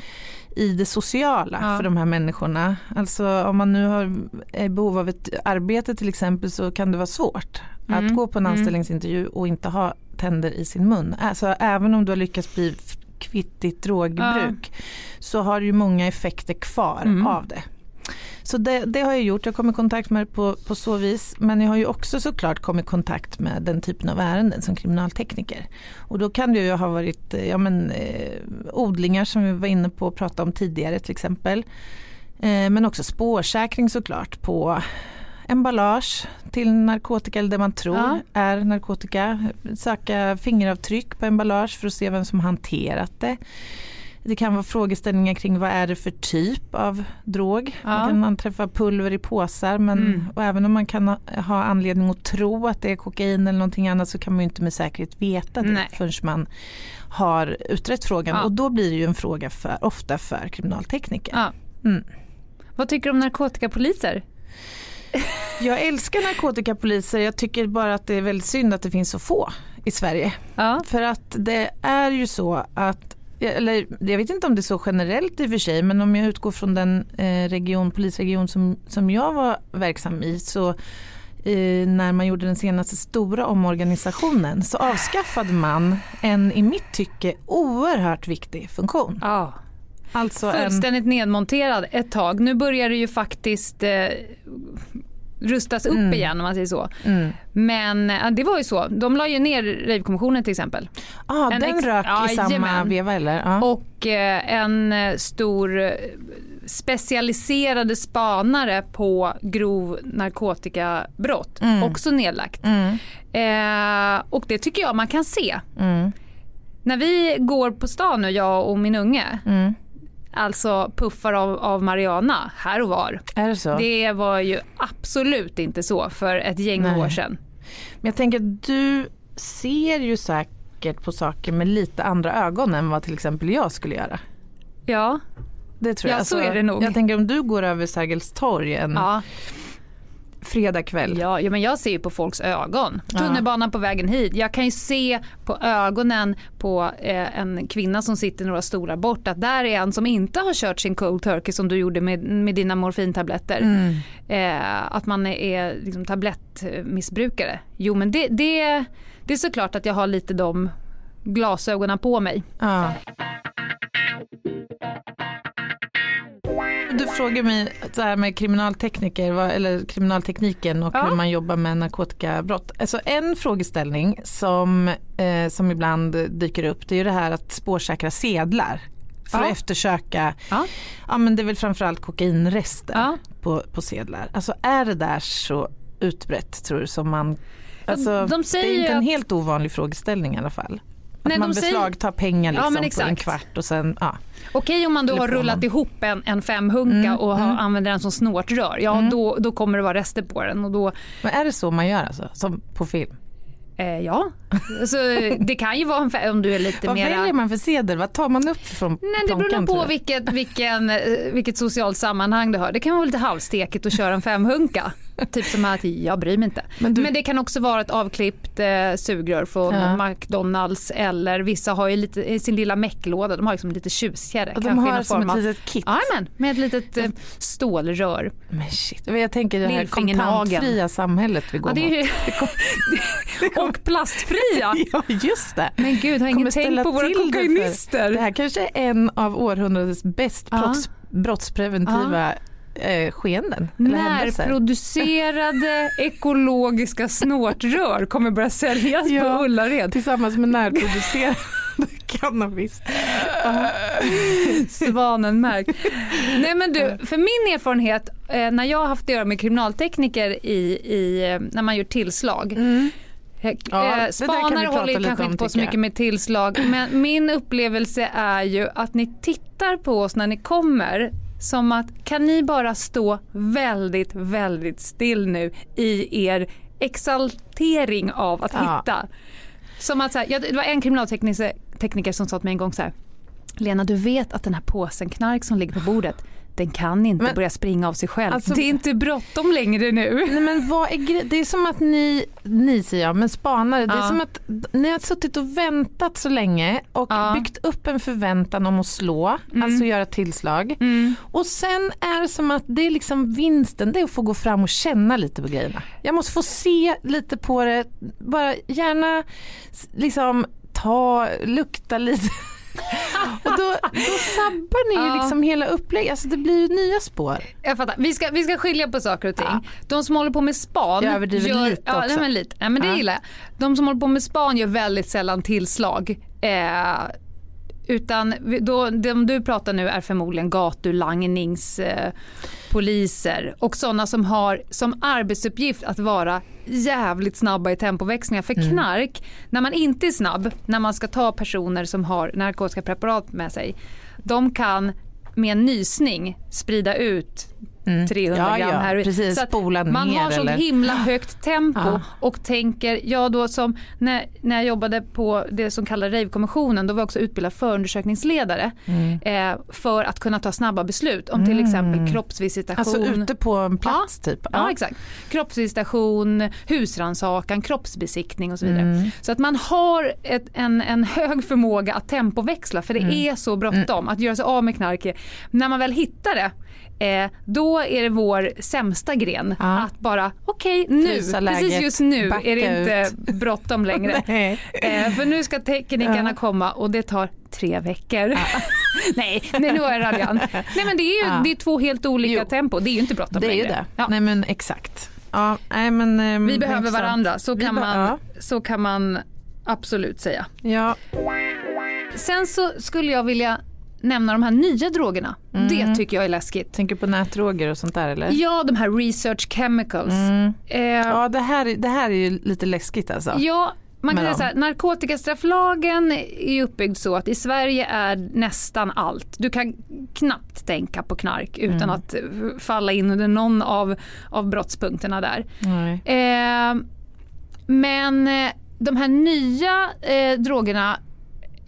A: i det sociala
B: Ja.
A: för de här människorna. Alltså om man nu har är behov av ett arbete till exempel så kan det vara svårt
B: Mm.
A: att gå på en
B: Mm.
A: anställningsintervju och inte ha tänder i sin mun. Alltså även om du har lyckats bli kvitt ditt drogbruk så har du ju många effekter kvar
B: Mm.
A: av det. Så det, det har jag gjort, jag kom i kontakt med det på, på så vis. Men jag har ju också såklart kommit i kontakt med den typen av ärenden som kriminaltekniker. Och då kan det ju ha varit eh, ja, men, eh, odlingar som vi var inne på och pratade om tidigare till exempel. Eh, men också spårsäkring såklart på emballage till narkotika eller det man tror
B: Ja.
A: är narkotika. Söka fingeravtryck på emballage för att se vem som hanterat det. Det kan vara frågeställningar kring vad är det för typ av drog.
B: Ja.
A: Man kan anträffa pulver i påsar men
B: Mm.
A: och även om man kan ha, ha anledning att tro att det är kokain eller någonting annat så kan man ju inte med säkerhet veta det
B: Nej.
A: förrän man har utrett frågan
B: Ja.
A: och då blir det ju en fråga för, ofta för kriminaltekniker.
B: Ja.
A: Mm.
B: Vad tycker du om narkotikapoliser?
A: Jag älskar narkotikapoliser, jag tycker bara att det är väldigt synd att det finns så få i Sverige.
B: Ja.
A: För att det är ju så att eller jag vet inte om det är så generellt i och för sig men om jag utgår från den eh, region, polisregion som, som jag var verksam i så eh, när man gjorde den senaste stora omorganisationen så avskaffade man en i mitt tycke oerhört viktig funktion.
B: ja.
A: Alltså en,
B: Fullständigt nedmonterad ett tag. Nu börjar det ju faktiskt eh, rustas upp
A: Mm.
B: igen om man säger så.
A: mm.
B: Men det var ju så. De la ju ner Rave-kommissionen till exempel.
A: ah,
B: En
A: den rök i samma
B: Jajamän.
A: veva eller? Ja.
B: Och eh, en eh, stor eh, specialiserade spanare på grov narkotikabrott.
A: Mm.
B: Också nedlagt.
A: Mm,
B: Eh, och det tycker jag man kan se.
A: mm,
B: När vi går på stan nu, jag och min unge,
A: mm.
B: Alltså puffar av, av Mariana här och var.
A: Är det så?
B: Det var ju absolut inte så för ett gäng
A: Nej.
B: år sedan.
A: Men jag tänker att du ser ju säkert på saker med lite andra ögon än vad till exempel jag skulle göra.
B: Ja,
A: Det tror
B: Ja,
A: jag. Alltså,
B: så är det nog.
A: Jag tänker om du går över Sergels torg en
B: ja.
A: Fredagkväll.
B: Ja, ja, men jag ser ju på folks ögon. Tunnelbanan på vägen hit. Jag kan ju se på ögonen på eh, en kvinna som sitter några stora bort att där är en som inte har kört sin cold turkey som du gjorde med, med dina morfintabletter.
A: Mm.
B: Eh, att man är liksom tablettmissbrukare. Jo men det, det, det är såklart att jag har lite de glasögonen på mig.
A: Ja. Du frågar mig så här med kriminaltekniker eller kriminaltekniken och
B: Ja.
A: hur man jobbar med narkotikabrott. Alltså en frågeställning som, eh, som ibland dyker upp det är ju det här att spårsäkra sedlar. För
B: Ja.
A: att eftersöka,
B: Ja.
A: ja men det är väl framförallt kokainrester på, på sedlar. Alltså är det där så utbrett tror du som man Alltså,
B: de
A: det är inte en helt ovanlig frågeställning i alla fall. Att
B: Nej,
A: man
B: de säger-
A: beslagtar pengar
B: Ja,
A: liksom
B: men
A: på en kvart och sen, ja.
B: Okej om man då har rullat
A: honom.
B: ihop en, en femhunka
A: Mm,
B: och har,
A: mm.
B: använder den som snortrör. Ja då, då kommer det vara rester på den och då
A: Men är det så man gör alltså? Som på film?
B: Eh, ja, så det kan ju vara en om du är lite
A: Vad
B: mera...
A: väljer man för sedel? Vad tar man upp från
B: Nej, det beror på vilket, vilken, eh, vilket socialt sammanhang du har. Det kan vara lite halvstekigt att köra en femhunka. typ som att jag bryr mig inte.
A: Men
B: Men,
A: du-
B: det kan också vara ett avklippt eh, sugrör från
A: Ja.
B: McDonalds eller vissa har ju lite, i sin lilla mecklåda, de har liksom lite tjusigare.
A: Och de
B: kanske
A: har som ett
B: av-
A: litet kit.
B: Jajamän, med ett litet eh, stålrör.
A: Men shit, jag tänker det här kontantfria samhället vi går
B: Ja, det är
A: mot.
B: och plastfria.
A: Ja just det.
B: Men gud, har ingen tänkt på våra kokainister?
A: Det här kanske är en av århundradets bäst
B: Ja.
A: brotts, brottspreventiva eh, skeenden.
B: Närproducerade ekologiska snortrör kommer börja säljas
A: Ja.
B: på Ullared.
A: Tillsammans med närproducerad cannabis.
B: Svanenmärkt. Nej men du, för min erfarenhet eh, när jag har haft att göra med kriminaltekniker i, i, eh, när man gör tillslag.
A: Mm.
B: Eh,
A: Ja,
B: Spanare håller kanske
A: om,
B: inte på så
A: jag.
B: mycket med tillslag men min upplevelse är ju att ni tittar på oss när ni kommer som att kan ni bara stå väldigt, väldigt still nu i er exaltering av att
A: Ja.
B: hitta. Som att så här, ja, det var en kriminaltekniker tekniker som sa till mig en gång så här. Lena du vet att den här påsen knark som ligger på bordet den kan inte
A: Men-
B: börja springa av sig själv.
A: Alltså-
B: det är inte bråttom längre nu.
A: Nej, men vad är det är som att ni, ni säger jag, men spanare, det är
B: Ja.
A: som att ni har suttit och väntat så länge och
B: Ja.
A: byggt upp en förväntan om att slå, alltså göra tillslag.
B: Mm.
A: Och sen är det som att det är liksom vinsten, det är att få gå fram och känna lite på grejerna. Jag måste få se lite på det, bara gärna liksom ta, lukta lite. och då, då sabbar ni ju
B: Ja.
A: liksom hela upplägget, alltså det blir ju nya spår.
B: Jag fattar. Vi ska, vi ska skilja på saker och ting.
A: Ja.
B: De som håller på med span.
A: Jag överdriver
B: gör,
A: lite
B: ja,
A: också.
B: Nej, men lite. Nej, men det
A: Ja.
B: gillar jag. De som håller på med span gör väldigt sällan tillslag. Eh, utan då, de du pratar nu är förmodligen gatulangningspoliser eh, och sådana som har som arbetsuppgift att vara jävligt snabba i tempoväxlingar. För
A: Mm.
B: knark, när man inte är snabb, när man ska ta personer som har narkotiska preparat med sig, de kan med en nysning sprida ut 300
A: Mm. Ja,
B: gram
A: ja,
B: heroin.
A: precis.
B: Så
A: Spola
B: man
A: ner
B: har så himla högt tempo
A: Ja.
B: och tänker, jag då som när, när jag jobbade på det som kallas Rave-kommissionen, då var jag också utbildad förundersökningsledare
A: Mm.
B: eh, för att kunna ta snabba beslut om till exempel kroppsvisitation.
A: Alltså ute på en plats typ.
B: Ja, exakt. Kroppsvisitation, husrannsakan, kroppsbesiktning och så vidare.
A: Mm.
B: Så att man har ett, en, en hög förmåga att tempoväxla för det
A: Mm.
B: är så bråttom att göra sig av med knark. När man väl hittar det Eh, då är det vår sämsta gren
A: Ja.
B: att bara okej nu,
A: Frysa
B: precis
A: läget,
B: just nu är det inte
A: ut.
B: bråttom längre. Eh, för nu ska teknikerna
A: Ja.
B: komma och det tar tre veckor. nej, nej, nu var jag raljant. Nej men det är ju
A: Ja.
B: det är två helt olika
A: Jo.
B: tempo, det är ju inte bråttom
A: Det är ju
B: längre.
A: det.
B: Ja.
A: Nej men exakt. Ja, nej, men, ehm,
B: Vi behöver varandra, så kan, man,
A: ja.
B: så kan man absolut säga.
A: Ja,
B: Sen så skulle jag vilja nämna de här nya drogerna.
A: Mm.
B: Det tycker jag är läskigt.
A: tänker på nätdroger och sånt där eller?
B: Ja, de här research chemicals.
A: Mm.
B: Eh,
A: Ja det här, det här är ju lite läskigt alltså.
B: Ja, man kan säga så här, narkotikastrafflagen är uppbyggd så att i Sverige är nästan allt. Du kan knappt tänka på knark utan
A: Mm.
B: att falla in under någon av, av brottspunkterna där. Eh, men eh, de här nya eh, drogerna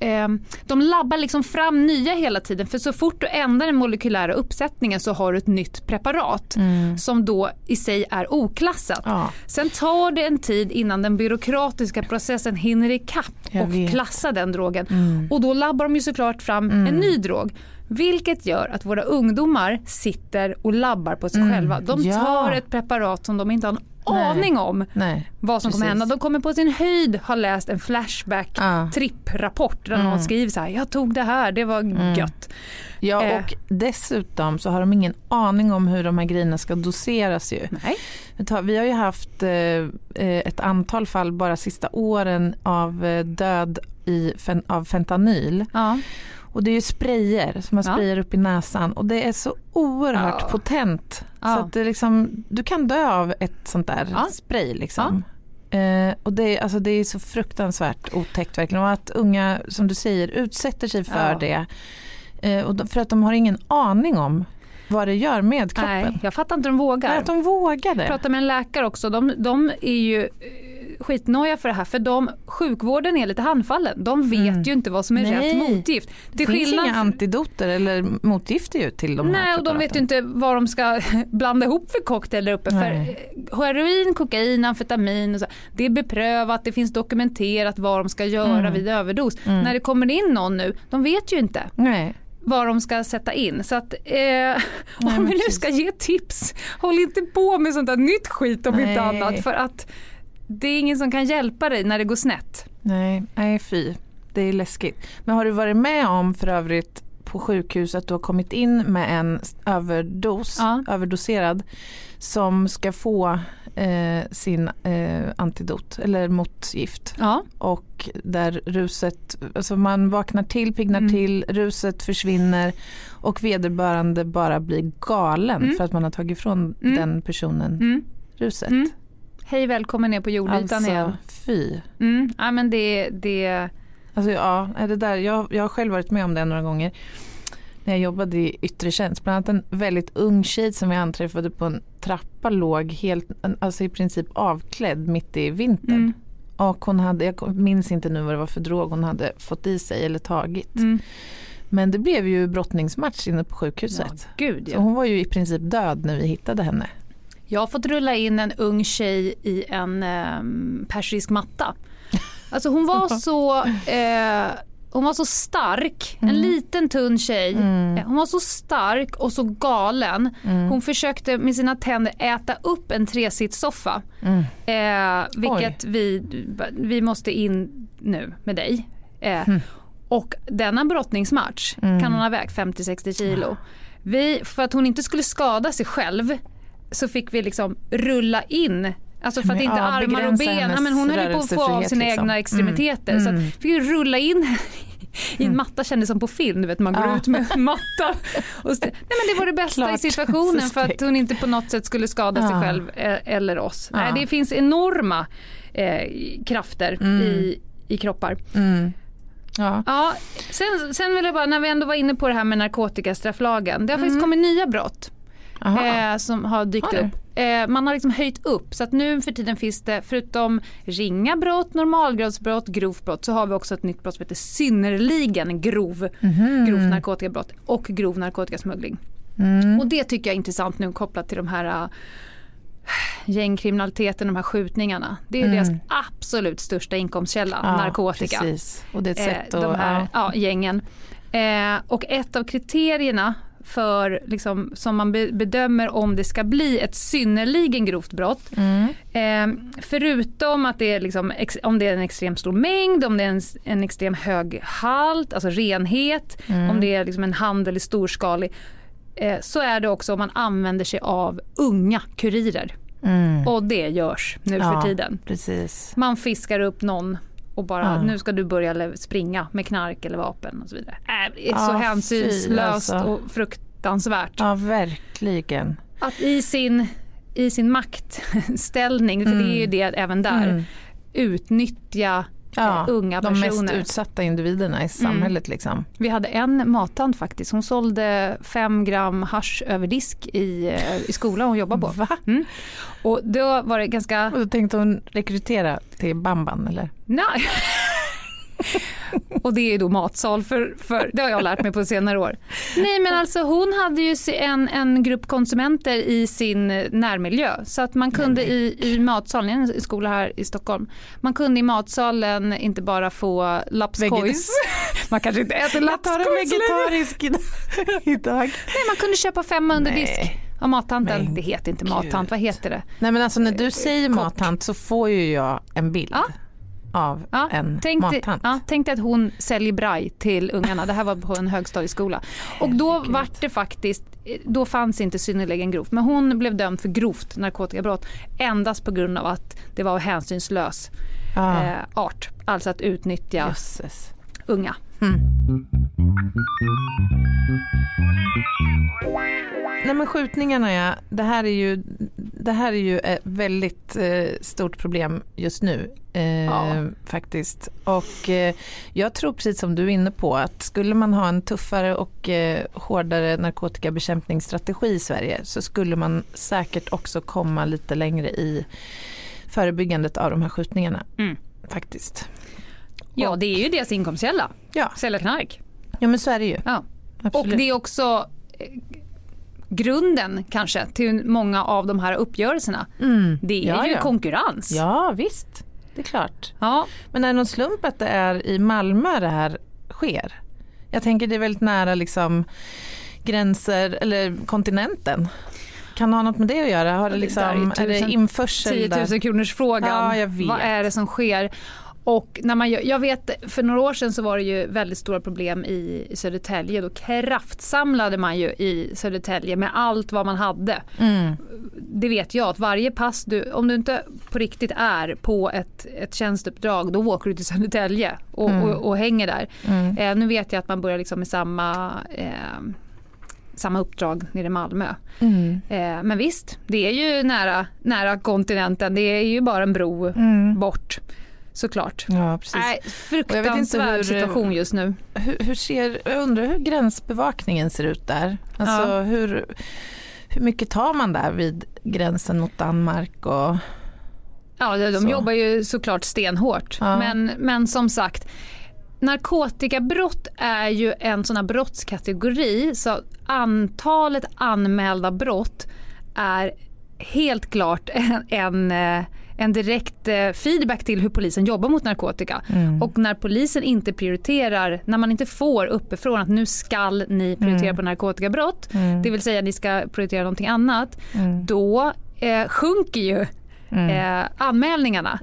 B: eh, de labbar liksom fram nya hela tiden för så fort du ändrar den molekylära uppsättningen så har du ett nytt preparat som då i sig är oklassat.
A: Mm. Ja.
B: Sen tar det en tid innan den byråkratiska processen hinner ikapp
A: Jag
B: och
A: vet. Mm.
B: klassa den drogen. Och då labbar de ju såklart fram en ny drog. Vilket gör att våra ungdomar sitter och labbar på sig själva. De
A: Mm. Ja.
B: tar ett preparat som de inte har en. Aning om
A: Nej.
B: vad som kommer hända. De kommer på sin höjd ha läst en flashback
A: Ja.
B: tripprapport där
A: Mm.
B: någon skriver så här, jag tog det här, det var gött.
A: Ja
B: Eh.
A: och dessutom så har de ingen aning om hur de här grejerna ska doseras ju.
B: Nej.
A: Vi har ju haft eh, eh, ett antal fall bara sista åren av eh, död i, av fentanyl.
B: Ja.
A: Och det är ju sprayer som man
B: Ja.
A: sprayar upp i näsan och det är så oerhört
B: Ja.
A: potent.
B: Ja.
A: Så att det liksom, du kan dö av ett sånt där
B: Ja.
A: spray liksom. Eh, och det, är- alltså det är så fruktansvärt otäckt verkligen. Och att unga, som du säger, utsätter sig för det. Eh, och de, för att de har ingen aning om vad det gör med kroppen.
B: Nej, jag fattar inte de
A: Nej,
B: vågar.
A: att de vågar det.
B: Jag pratade med en läkare också, de, de är ju skitnoja för det här för de, sjukvården är lite handfallen. De vet
A: Mm.
B: ju inte vad som är
A: Nej.
B: rätt motgift.
A: det finns inga antidoter eller motgifter ju till de här
B: Nej, och de vet ju inte vad de ska blanda ihop för cocktail där uppe. För
A: Nej.
B: eh, heroin, kokain, amfetamin så, det är beprövat, det finns dokumenterat vad de ska göra
A: Mm.
B: vid överdos. När det kommer in någon nu, de vet ju inte
A: Nej.
B: vad de ska sätta in. Så att, eh, om
A: men
B: vi nu ska ge tips, håll inte på med sånt där nytt skit om
A: Nej.
B: inte annat. För att det är ingen som kan hjälpa dig när det går snett.
A: Nej, nej fy. Det är läskigt. Men har du varit med om för övrigt på sjukhus att du har kommit in med en överdos,
B: Ja.
A: överdoserad som ska få eh, sin eh, antidot eller motgift
B: Ja.
A: och där ruset, alltså man vaknar till, piggnar
B: Mm.
A: till, ruset försvinner och vederbörande bara blir galen
B: Mm.
A: för att man har tagit ifrån
B: Mm.
A: den personen
B: Mm.
A: ruset.
B: Hej välkommen ner på jordytan
A: Alltså
B: igen.
A: fy.
B: Mm. Ja, men det, det,
A: Alltså ja, det där, jag, jag har själv varit med om det några gånger. När jag jobbade i yttre tjänst, bland annat en väldigt ung tjej som jag anträffade på en trappa låg helt, alltså i princip avklädd mitt i vintern.
B: mm.
A: Och hon hade, jag minns inte nu vad det var för drog hon hade fått i sig eller tagit.
B: Mm.
A: Men det blev ju brottningsmatch inne på sjukhuset.
B: Ja, gud
A: Så
B: ja.
A: hon var ju i princip död när vi hittade henne.
B: Jag har fått rulla in en ung tjej i en um, persisk matta. Alltså hon var så, eh, hon var så stark, en
A: Mm.
B: liten tunn tjej.
A: Mm.
B: Eh, Hon var så stark och så galen.
A: Mm.
B: Hon försökte med sina tänder äta upp en tresitssoffa.
A: Mm.
B: Eh, vilket vi, vi måste in nu med dig. Eh,
A: Mm.
B: Och denna brottningsmatch
A: Mm.
B: kan hon ha vägt 50-60 kilo. Vi, för att hon inte skulle skada sig själv så fick vi liksom rulla in Alltså för att inte
A: ja,
B: armar och ben, ja, men hon höll ju på att få av sina
A: liksom.
B: egna extremiteter.
A: Mm.
B: Så
A: Mm.
B: att vi fick rulla in i en matta kändes som på film, du vet man går
A: Ja.
B: ut med matta. Och Nej, men det var det bästa i
A: Klart.
B: situationen för att hon inte på något sätt skulle skada sig
A: Ja.
B: själv eh, eller oss.
A: Ja.
B: Nej, det finns enorma eh, krafter
A: Mm.
B: i, i kroppar.
A: Mm. Ja.
B: Ja, sen, sen vill jag bara, när vi ändå var inne på det här med narkotikastrafflagen. Det har faktiskt
A: Mm.
B: kommit nya brott. Eh, som har dykt
A: Har
B: upp. Eh, man har liksom höjt upp så att nu för tiden finns det förutom ringa brott, normalgradsbrott, grovt brott så har vi också ett nytt brott som heter synnerligen grov,
A: Mhm.
B: grovt narkotikabrott och grov narkotikasmuggling.
A: Mm.
B: Och det tycker jag är intressant nu kopplat till de här äh, gängkriminaliteten, de här skjutningarna. Det är
A: Mm.
B: deras absolut största inkomstkälla,
A: Ja,
B: narkotika.
A: Precis. Och det är ett
B: Eh,
A: sätt att...
B: de här
A: ja.
B: ja, gängen. Eh, och ett av kriterierna för, liksom, som man be- bedömer om det ska bli ett synnerligen grovt brott.
A: Mm.
B: Eh, förutom att det är liksom, om det är en extremt stor mängd, om det är en, en extrem hög halt, alltså renhet,
A: Mm.
B: om det är liksom en handel i storskalig. Eh, så är det också om man använder sig av unga kurirer.
A: Mm.
B: Och det görs nu
A: Ja.
B: för tiden.
A: Precis.
B: Man fiskar upp någon och bara
A: Ja.
B: nu ska du börja springa med knark eller vapen och så vidare. Äh, det är så hänsynslöst
A: alltså.
B: och fruktansvärt.
A: Ja, verkligen.
B: Att i sin, i sin maktställning, för det är ju det även där,
A: Mm.
B: utnyttja
A: Ja,
B: unga
A: de
B: personer.
A: mest utsatta individerna i samhället liksom.
B: Vi hade en mattant faktiskt, hon sålde fem gram hasch över disk i, eh, i skolan hon jobbade på.
A: Va?
B: Mm. Och då var det ganska
A: Och då tänkte hon rekrytera till Bamban eller?
B: Nej. Och det är då matsal för, för, det har jag lärt mig på senare år. Nej men alltså hon hade ju en, en grupp konsumenter i sin närmiljö. Så att man kunde i, i matsalen, en skola här i Stockholm, man kunde i matsalen inte bara få lapskojs. Man kanske inte äter lapskojs
A: vegetarisk idag.
B: Nej man kunde köpa femma under
A: Nej.
B: disk. Av mattanten.
A: Men
B: det heter inte
A: gud.
B: mattant, vad heter det?
A: Nej men alltså när du säger
B: Kock.
A: mattant så får ju jag en bild
B: Ja.
A: Av
B: Ja,
A: en
B: tänk
A: mattant.
B: ja, tänk dig att hon säljer braj till ungarna. Det här var på en högstadieskola. Och då
A: Herregud.
B: vart det faktiskt, då fanns inte synnerligen grovt. Men hon blev dömd för grovt narkotikabrott endast på grund av att det var hänsynslös
A: Ja.
B: eh, art. Alltså att utnyttja
A: Jösses.
B: unga.
A: Nej men skjutningarna ja, det här är ju, det här är ju ett väldigt eh, stort problem just nu eh,
B: Ja.
A: faktiskt. Och eh, jag tror precis som du är inne på att skulle man ha en tuffare och eh, hårdare narkotikabekämpningsstrategi i Sverige så skulle man säkert också komma lite längre i förebyggandet av de här skjutningarna.
B: Mm.
A: Faktiskt.
B: Ja,
A: Och-
B: det är ju deras inkomstkälla.
A: Ja.
B: Sälja knark.
A: ja men så är det ju.
B: Ja. Och det är också eh, grunden kanske till många av de här uppgörelserna.
A: Mm.
B: Det är
A: Ja,
B: ju
A: ja.
B: konkurrens.
A: Ja visst, det är klart.
B: Ja,
A: Men är det någon slump att det är i Malmö det här sker? Jag tänker det är väldigt nära liksom gränser eller kontinenten. Kan det ha något med det att göra? Har det
B: Det
A: liksom,
B: där är ju
A: är det
B: tusen-
A: införsel
B: 10
A: där?
B: 000 kronors frågan.
A: Ja, jag vet.
B: Vad är det som sker? Och när man, jag vet, för några år sedan så var det ju väldigt stora problem i i Södertälje. Då kraftsamlade man ju i Södertälje med allt vad man hade.
A: Mm.
B: Det vet jag att varje pass du, om du inte på riktigt är på ett, ett tjänsteuppdrag då åker du till Södertälje och,
A: Mm.
B: och, och hänger där.
A: Mm.
B: Eh, nu vet jag att man börjar liksom med samma, eh, samma uppdrag nere i Malmö.
A: Mm.
B: Eh, men visst, det är ju nära, nära kontinenten. Det är ju bara en bro
A: Mm.
B: bort såklart.
A: Ja, precis.
B: Nej,
A: Och jag vet inte
B: fruktansvärd
A: hur-
B: situation just nu.
A: Hur, hur ser, jag undrar hur gränsbevakningen ser ut där. Alltså
B: Ja.
A: hur, hur mycket tar man där vid gränsen mot Danmark? Och,
B: Ja, de, de
A: Så.
B: jobbar ju såklart stenhårt.
A: Ja.
B: Men, men som sagt, narkotikabrott är ju en sån här brottskategori så antalet anmälda brott är helt klart en, en, eh, en direkt eh, feedback till hur polisen jobbar mot narkotika.
A: Mm.
B: Och när polisen inte prioriterar, när man inte får uppifrån att nu skall ni prioritera
A: Mm.
B: på narkotikabrott,
A: Mm.
B: det vill säga ni ska prioritera någonting annat,
A: Mm.
B: då eh, sjunker ju
A: Mm.
B: eh, anmälningarna.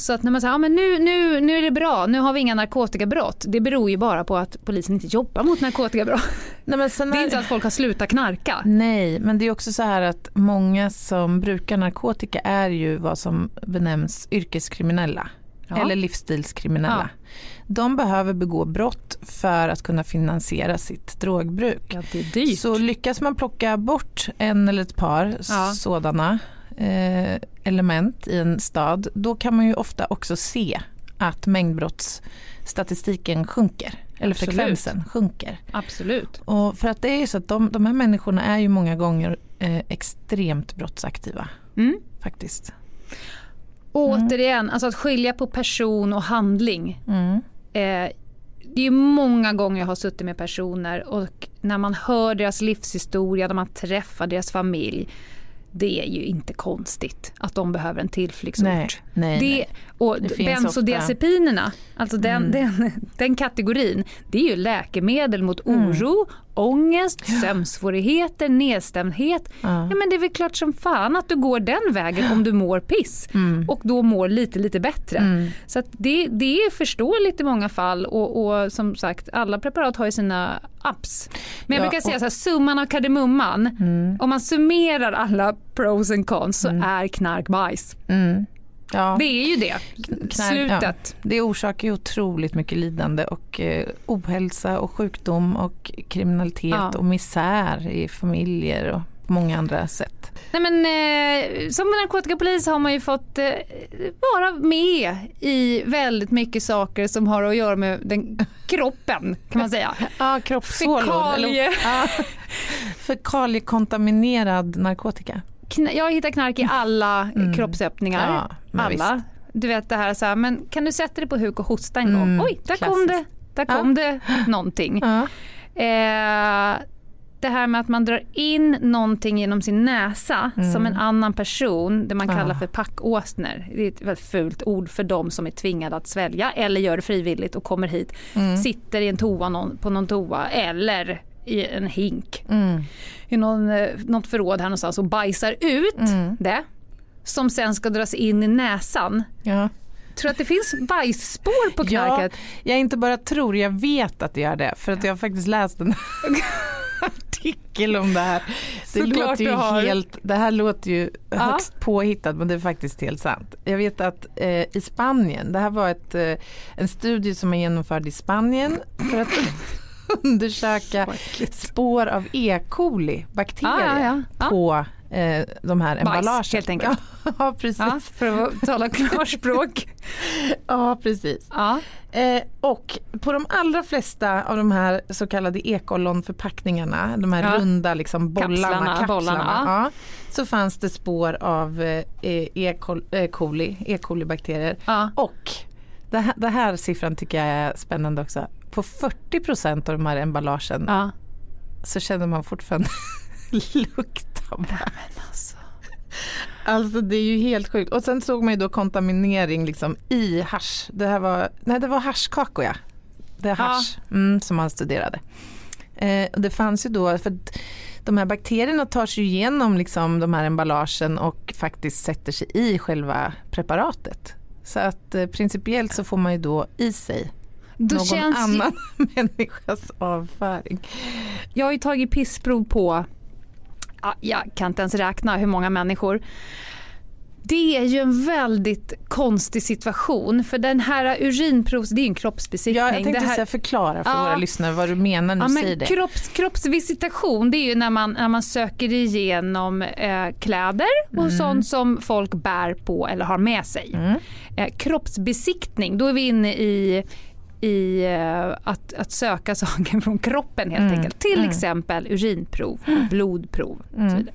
B: Så att när man säger ja, men nu, nu, nu är det bra, nu har vi inga narkotikabrott. Det beror ju bara på att polisen inte jobbar mot narkotikabrott.
A: Nej, men sen
B: Det är
A: är-
B: inte så att folk har slutat knarka.
A: Nej, men det är också så här att många som brukar narkotika är ju vad som benämns yrkeskriminella.
B: Ja.
A: Eller livsstilskriminella. De behöver begå brott för att kunna finansiera sitt drogbruk.
B: Ja, är.
A: Så lyckas man plocka bort en eller ett par
B: Ja.
A: sådana element i en stad, då kan man ju ofta också se att mängdbrottsstatistiken sjunker. Eller
B: Absolut.
A: frekvensen sjunker.
B: Absolut.
A: Och för att det är ju så att de, de här människorna är ju många gånger eh, extremt brottsaktiva
B: Mm.
A: faktiskt.
B: Återigen, alltså att skilja på person och handling.
A: Mm.
B: Eh, det är ju många gånger jag har suttit med personer och när man hör deras livshistoria, när man träffar deras familj. Det är ju inte konstigt att de behöver en tillflyktsort.
A: Nej, nej,
B: Det,
A: nej.
B: Och bensodiazepinerna, alltså den,
A: Mm.
B: den, den kategorin, det är ju läkemedel mot
A: Mm.
B: oro, ångest, sömnsvårigheter, nedstämdhet.
A: Ja.
B: Ja, men det är väl klart som fan att du går den vägen om du mår piss
A: Mm.
B: och då mår lite, lite bättre.
A: Mm.
B: Så det, det är förståeligt i många fall och, och som sagt alla preparat har ju sina apps. Men jag
A: Ja,
B: brukar säga
A: och-
B: så här, summan av kardemumman,
A: Mm.
B: om man summerar alla pros and cons så
A: Mm.
B: är knark bajs.
A: Ja.
B: Det är ju det.
A: Knark,
B: Slutet.
A: Det orsakar ju otroligt mycket lidande och eh, ohälsa och sjukdom och kriminalitet
B: Ja.
A: och misär i familjer och på många andra sätt.
B: Nej, men, eh, som narkotikapolis har man ju fått eh, vara med i väldigt mycket saker som har att göra med den kroppen kan man säga.
A: Ja, kroppshålor.
B: Fekalie.
A: Ja, fekaliekontaminerad narkotika.
B: Jag hittar knark i alla
A: Mm.
B: kroppsöppningar.
A: Ja,
B: alla. Du vet det här så här, men kan du sätta dig på huk och hosta en
A: Mm,
B: gång? Oj, där kom det, där
A: Ja.
B: kom det någonting.
A: Ja.
B: Eh, det här med att man drar in någonting genom sin näsa
A: Mm.
B: som en annan person, det man kallar för packåsnor. Det är ett väldigt fult ord för de som är tvingade att svälja eller gör det frivilligt och kommer hit,
A: Mm.
B: sitter i en toa på någon toa eller i en hink
A: Mm.
B: i någon, eh, något förråd här någonstans och bajsar ut
A: Mm.
B: det som sen ska dras in i näsan.
A: Ja.
B: Tror du att det finns bajsspår på
A: Ja,
B: knarket?
A: jag inte bara tror, jag vet att det gör det. För att jag har faktiskt läst en artikel om det här. Det, låter ju helt, det här låter ju högst påhittat men det är faktiskt helt sant. Jag vet att eh, i Spanien, det här var ett, eh, en studie som är genomförd i Spanien för att undersöka spår av E. coli bakterier
B: Ja, ja, ja. Ja.
A: på eh, de här emballagen.
B: helt enkelt.
A: Ja, precis.
B: Ja, för att tala klarspråk.
A: Ja, precis.
B: Ja.
A: Eh, och på de allra flesta av de här så kallade ekollonförpackningarna, de här
B: Ja.
A: runda liksom bollarna,
B: Kapslarna,
A: kapslarna,
B: bollarna,
A: ja, så fanns det spår av eh, E. col- eh, coli, E. coli-bakterier.
B: Ja.
A: Och det här, det här siffran tycker jag är spännande också. På 40 procent av de här emballagen så känner man fortfarande lukt av bajs. Alltså det är ju helt sjukt. Och sen såg man ju då kontaminering liksom i hasch. Det här var, nej det var haschkakor ja. Det är
B: Ja.
A: hasch mm, som man studerade. Eh, och det fanns ju då, för de här bakterierna tar sig igenom liksom de här emballagen och faktiskt sätter sig i själva preparatet. Så att eh, principiellt så får man ju då i sig
B: Då
A: någon
B: känns ju-
A: annan människas avföring.
B: Jag har ju tagit pissprov på, ja, jag kan inte ens räkna hur många människor. Det är ju en väldigt konstig situation för den här urinprovs, det är ju en kroppsbesiktning.
A: Ja, jag tänkte
B: det här,
A: förklara för
B: Ja.
A: våra lyssnare vad du menar när
B: Ja,
A: du
B: men
A: säger det.
B: kropps, kroppsvisitation det är ju när man, när man söker igenom eh, kläder och sånt som folk bär på eller har med sig.
A: Mm.
B: Eh, kroppsbesiktning, då är vi inne i i eh, att, att söka saker från kroppen helt
A: Mm.
B: enkelt. Till
A: Mm.
B: exempel urinprov, blodprov och så
A: Mm.
B: vidare.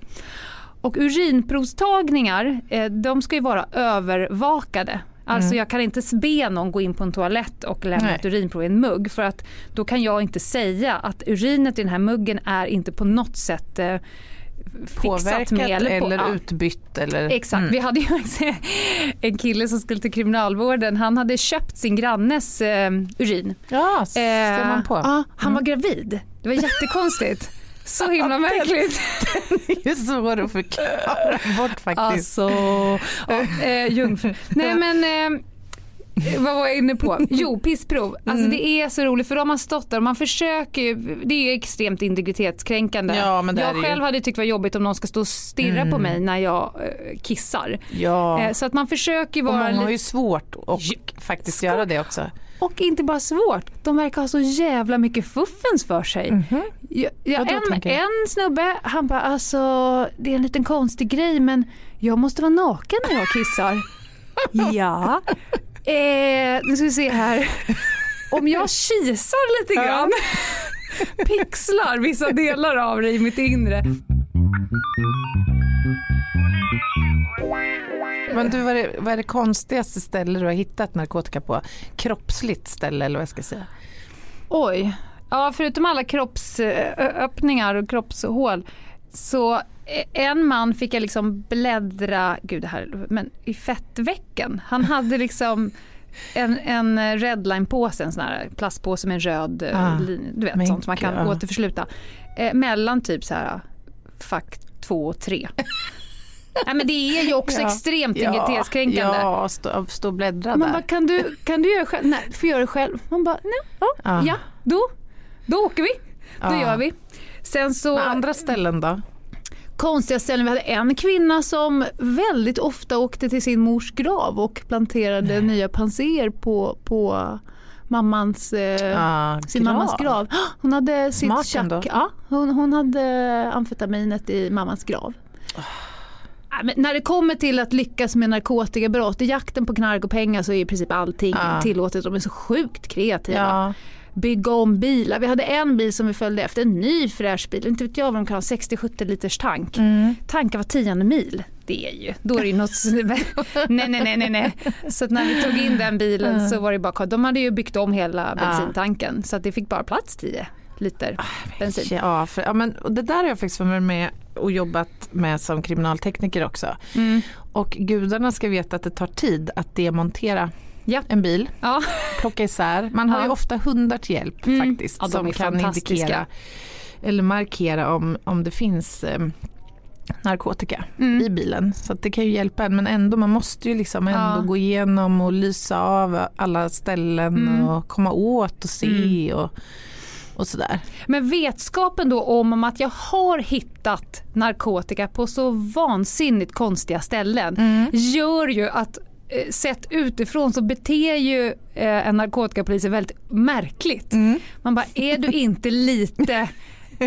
B: Och urinprovstagningar, eh, de ska ju vara övervakade. Alltså
A: Mm.
B: jag kan inte be någon gå in på en toalett och lämna
A: Nej.
B: ett urinprov i en mugg för att då kan jag inte säga att urinet i den här muggen är inte på något sätt eh,
A: Påverkat
B: med eller, på,
A: eller
B: ja.
A: utbytt eller...
B: Exakt,
A: Mm.
B: vi hade ju en kille som skulle till kriminalvården. Han hade köpt sin grannes eh, urin.
A: Ja, ser man på.
B: Eh, Ja, han var gravid. Det var jättekonstigt. Så himla märkligt.
A: Det är svårt att förklara bort faktiskt.
B: Alltså, ja, eh. Nej men, eh, vad var jag inne på? Jo, pissprov. Alltså
A: Mm.
B: det är så roligt för de har stått där och man försöker det är extremt integritetskränkande.
A: Ja, men det
B: jag
A: det ju.
B: själv hade tyckt det var jobbigt om någon ska stå och stirra på
A: Mm.
B: mig när jag eh, kissar.
A: Ja.
B: Eh, så att man försöker
A: och
B: vara
A: många har ju svårt att
B: Ja.
A: faktiskt
B: Ska-
A: göra det också.
B: Och inte bara svårt, de verkar ha så jävla mycket fuffens för sig. Jag, jag,
A: Vadå,
B: en, en snubbe, han bara alltså det är en liten konstig grej men jag måste vara naken när jag kissar. ja. Eh, nu ska vi se här. Om jag kisar lite grann, pixlar vissa delar av det i mitt inre.
A: Men du, vad är, det, vad är det konstigaste ställe du har hittat narkotika på? Kroppsligt ställe eller vad jag ska säga?
B: Oj. Ja, förutom alla kroppsöppningar och kroppshål så en man fick jag liksom bläddra, gud det här, men i fettvecken. Han hade liksom en, en redline-påse, en sån här plastpåse med en röd eh,
A: Ah,
B: linje, du vet sånt som man kan
A: ja.
B: återförsluta. Eh, mellan typ så här fack 2 och 3. Nej men det är ju också
A: Ja.
B: extremt integritetskränkande.
A: Ja, stå, stå och bläddra
B: Man
A: där.
B: bara, kan du, kan du göra själv? Nej, får göra det själv. Man bara, nej, ja,
A: Ja.
B: ja då, då åker vi. Då
A: Ja.
B: gör vi. Sen så,
A: Men andra ställen då?
B: Konstiga ställen. Vi hade en kvinna som väldigt ofta åkte till sin mors grav och planterade nya panser på, på mammans, eh,
A: Ja,
B: sin mammas grav. Hon hade sitt
A: Smart
B: tjack, ja, hon, hon hade amfetaminet i mammas grav. Ja, Men när det kommer till att lyckas med narkotikabrott, i jakten på knark och pengar så är i princip allting
A: Ja.
B: tillåtet. De är så sjukt kreativa.
A: Ja.
B: Bygga om bilar. Vi hade en bil som vi följde efter, en ny fräsch bil. Inte vet jag vad de kan ha, 60-70 liters tank.
A: Mm.
B: Tankar var tionde mil. Det är ju, då är det ju något... nej, nej, nej, nej, nej. Så när vi tog in den bilen så var det bara De hade ju byggt om hela bensintanken så att det fick bara plats 10 liter bensin.
A: Ja, för, ja, men, det där har jag faktiskt varit med och jobbat med som kriminaltekniker också.
B: Mm.
A: Och gudarna ska veta att det tar tid att demontera
B: Ja.
A: en bil,
B: Ja.
A: plocka isär. Man har ju ofta hundar till hjälp
B: Mm.
A: faktiskt
B: Ja,
A: som kan indikera eller markera om, om det finns eh, narkotika
B: Mm.
A: i bilen. Så det kan ju hjälpa en men ändå man måste ju liksom ändå
B: Ja.
A: gå igenom och lysa av alla ställen
B: Mm.
A: och komma åt och se och, och sådär.
B: Men vetskapen då om att jag har hittat narkotika på så vansinnigt konstiga ställen gör ju att sett utifrån så beter ju eh, en narkotikapolis sig väldigt märkligt. Man bara, är du inte lite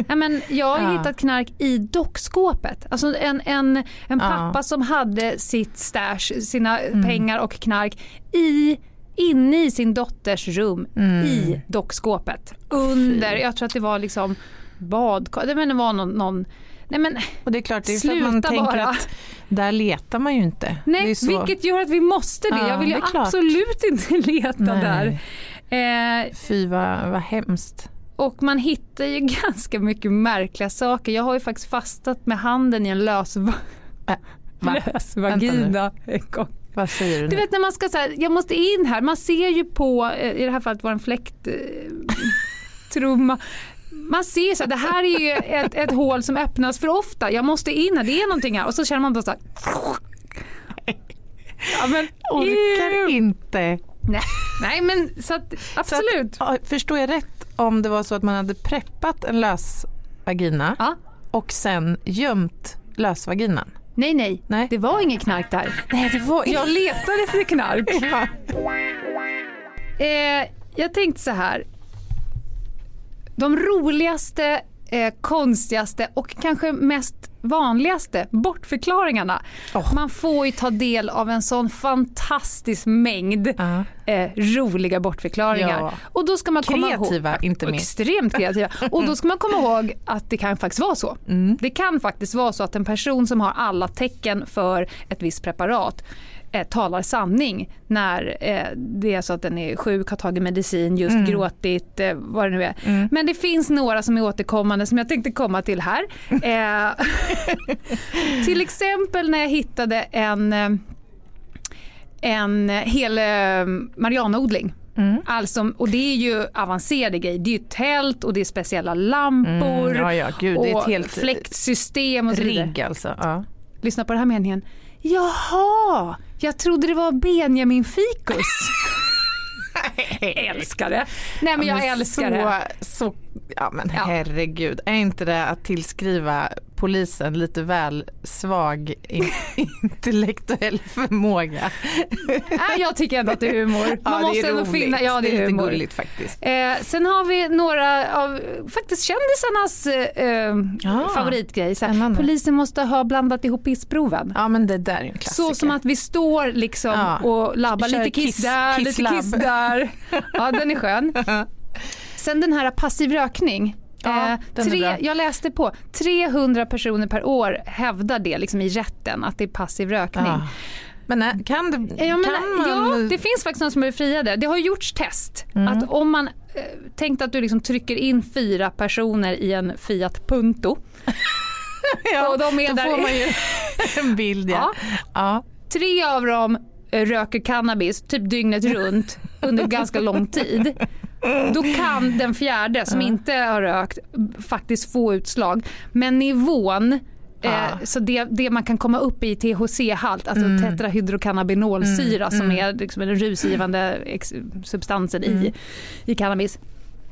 B: Ja, men jag har
A: Ja.
B: hittat knark i dockskåpet. Alltså en, en, en
A: Ja.
B: pappa som hade sitt stash, sina
A: Mm.
B: pengar och knark i inne i sin dotters rum
A: Mm.
B: i dockskåpet. Under, jag tror att det var liksom badkar, det var någon, någon nej men
A: Och det är klart, det är för att man tänker
B: bara.
A: att där letar man ju inte.
B: nej
A: så,
B: vilket gör att vi måste det.
A: Ja,
B: jag vill ju absolut inte leta
A: Nej.
B: där. Eh,
A: Fy vad, vad hemskt.
B: och man hittar ju ganska mycket märkliga saker. Jag har ju faktiskt fastat med handen i en lös,
A: Äh,
B: lös vagina en gång.
A: Vad säger du
B: Du vet när man ska säga, jag måste in här, man ser ju på, eh, i det här fallet var en fläkt eh, trumma. Man ser så här, det här är ju ett, ett hål som öppnas för ofta, jag måste in här, det är någonting här och så känner man bara så här. Ja, men,
A: Orkar inte.
B: Nej, nej men så att, absolut.
A: Så att, förstår jag rätt om det var så att man hade preppat en lösvagina
B: Ja.
A: och sen gömt lösvaginan?
B: Nej, nej,
A: Nej.
B: det var inget knark där.
A: Nej, det var
B: Jag letade efter knark.
A: Ja.
B: Eh, jag tänkte så här. De roligaste, eh, konstigaste och kanske mest vanligaste bortförklaringarna.
A: Åh.
B: Man får ju ta del av en sån fantastisk mängd
A: Ja.
B: eh, roliga bortförklaringar.
A: Ja.
B: Och då ska man komma ihåg,
A: Kreativa, inte minst.
B: Extremt kreativa. Och då ska man komma ihåg att det kan faktiskt vara så.
A: Mm.
B: Det kan faktiskt vara så att en person som har alla tecken för ett visst preparat eh, talar sanning när eh, det är så att den är sjuk, har tagit medicin, just
A: Mm.
B: gråtit, eh, vad det nu är. Men det finns några som är återkommande som jag tänkte komma till här. Eh, till exempel när jag hittade en, eh, en hel eh, marijuanaodling.
A: Mm.
B: Alltså, och det är ju avancerade grejer. Det är ju tält och det är speciella lampor.
A: Mm, ja, ja, gud, det är ett
B: och
A: helt
B: fläktsystem och så vidare.
A: Rigg alltså. Ja.
B: Lyssna på den här meningen. Jaha, jag trodde det var Benjamin Fikus. älskar det. Nej men jag älskar
A: så,
B: det.
A: Så, ja men
B: Ja.
A: herregud, är inte det att tillskriva polisen lite väl svag in, intellektuell förmåga?
B: Nej, jag tycker ändå att det är humor. Man
A: ja,
B: måste
A: det är roligt.
B: finna, ja det är
A: lite gulligt faktiskt.
B: Eh, sen har vi några av faktiskt kändisarnas eh,
A: Ja,
B: favoritgrej. Så här,
A: spännande.
B: polisen måste ha blandat ihop pissproven.
A: Ja men det där är en klassiker.
B: Så som att vi står liksom
A: Ja.
B: och labbar
A: Kör
B: lite kiss,
A: kiss-
B: där, lite
A: kisslabb.
B: kiss där. Ja, den är skön. Sen den här passiv rökning.
A: Ja,
B: Eh, tre, jag läste på, 300 personer per år hävdar det liksom i rätten att det är passiv rökning.
A: Ja. Men kan det,
B: Ja, men,
A: kan man...
B: ja, det finns faktiskt någon som är befriade. Det har gjorts test.
A: Mm.
B: Att om man eh, tänkte att du liksom trycker in fyra personer i en Fiat Punto.
A: ja,
B: och de är
A: då
B: där
A: får man ju en bild ja. ja.
B: Tre av dem eh, röker cannabis typ dygnet runt under ganska lång tid. Då kan den fjärde som inte har rökt faktiskt få utslag. Men nivån
A: Ja.
B: Eh, så det, det man kan komma upp i THC-halt, alltså
A: Mm.
B: tetrahydrocannabinolsyra som är liksom den rusgivande substansen i, i cannabis.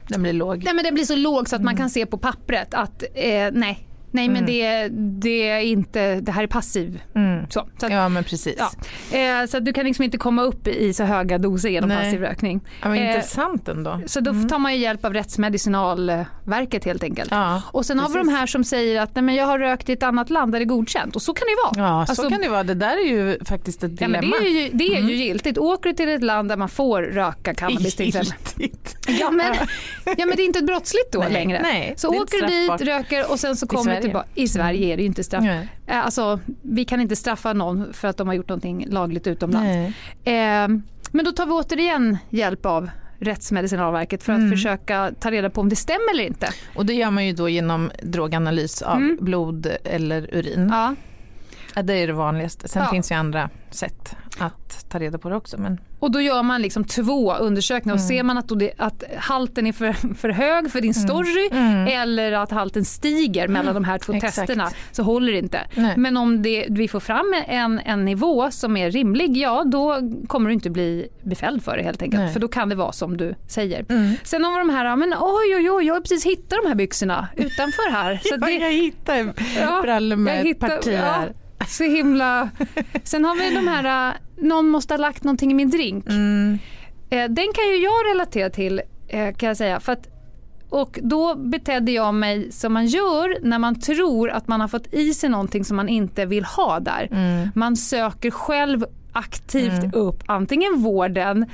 A: Den blir låg.
B: Nej, men den blir så låg så att
A: Mm.
B: man kan se på pappret att eh, nej, nej men det, det är inte, det här är passiv.
A: Mm.
B: Så, så att,
A: Ja men precis.
B: Ja. Eh, så du kan liksom inte komma upp i så höga doser genom
A: Nej.
B: passiv rökning.
A: Ja, men
B: Eh,
A: intressant ändå.
B: Så då tar man ju hjälp av Rättsmedicinalverket helt enkelt.
A: Ja,
B: och sen har vi de
A: precis.
B: här som säger att nej, men jag har rökt i ett annat land där det är godkänt och så kan det ju vara.
A: Ja, så
B: Alltså-
A: kan det vara. Det där är ju faktiskt ett
B: Ja,
A: dilemma.
B: men det är ju, det är ju giltigt. Åker du till ett land där man får röka cannabis till exempel. Ja men, ja men det är inte brottsligt då
A: Nej,
B: längre.
A: nej,
B: så åker du dit, röker och sen så kommer. Tillbaka. I Sverige är det inte straff.
A: Nej.
B: Eh, Alltså, vi kan inte straffa någon för att de har gjort någonting lagligt utomlands. Eh, men då tar vi återigen hjälp av Rättsmedicinalverket för att
A: Mm.
B: försöka ta reda på om det stämmer eller inte.
A: Och det gör man ju då genom droganalys av
B: Mm.
A: blod eller urin.
B: Ja.
A: Ja, det är det vanligaste. Sen
B: Ja.
A: finns ju andra sätt att ta reda på det också. Men...
B: Och då gör man liksom två undersökningar och
A: Mm.
B: ser man att, det, att halten är för, för hög för din story
A: Mm.
B: eller att halten stiger mellan de här två
A: Exakt.
B: testerna så håller det inte.
A: Nej.
B: Men om det, vi får fram en, en nivå som är rimlig, ja då kommer du inte bli befälld för det helt enkelt.
A: Nej.
B: För då kan det vara som du säger.
A: Mm.
B: Sen har vi de här, men oj oj oj, jag har precis hittat de här byxorna utanför här. Så
A: ja,
B: det,
A: jag hittade brallor med
B: jag
A: ett
B: hittar-
A: parti
B: ja. Så himla... Sen har vi de här, äh, någon måste ha lagt någonting i min drink.
A: Mm.
B: Eh, Den kan ju jag relatera till eh, kan jag säga. För att, och då betedde jag mig som man gör när man tror att man har fått i sig någonting som man inte vill ha där.
A: Mm.
B: Man söker själv aktivt upp antingen vården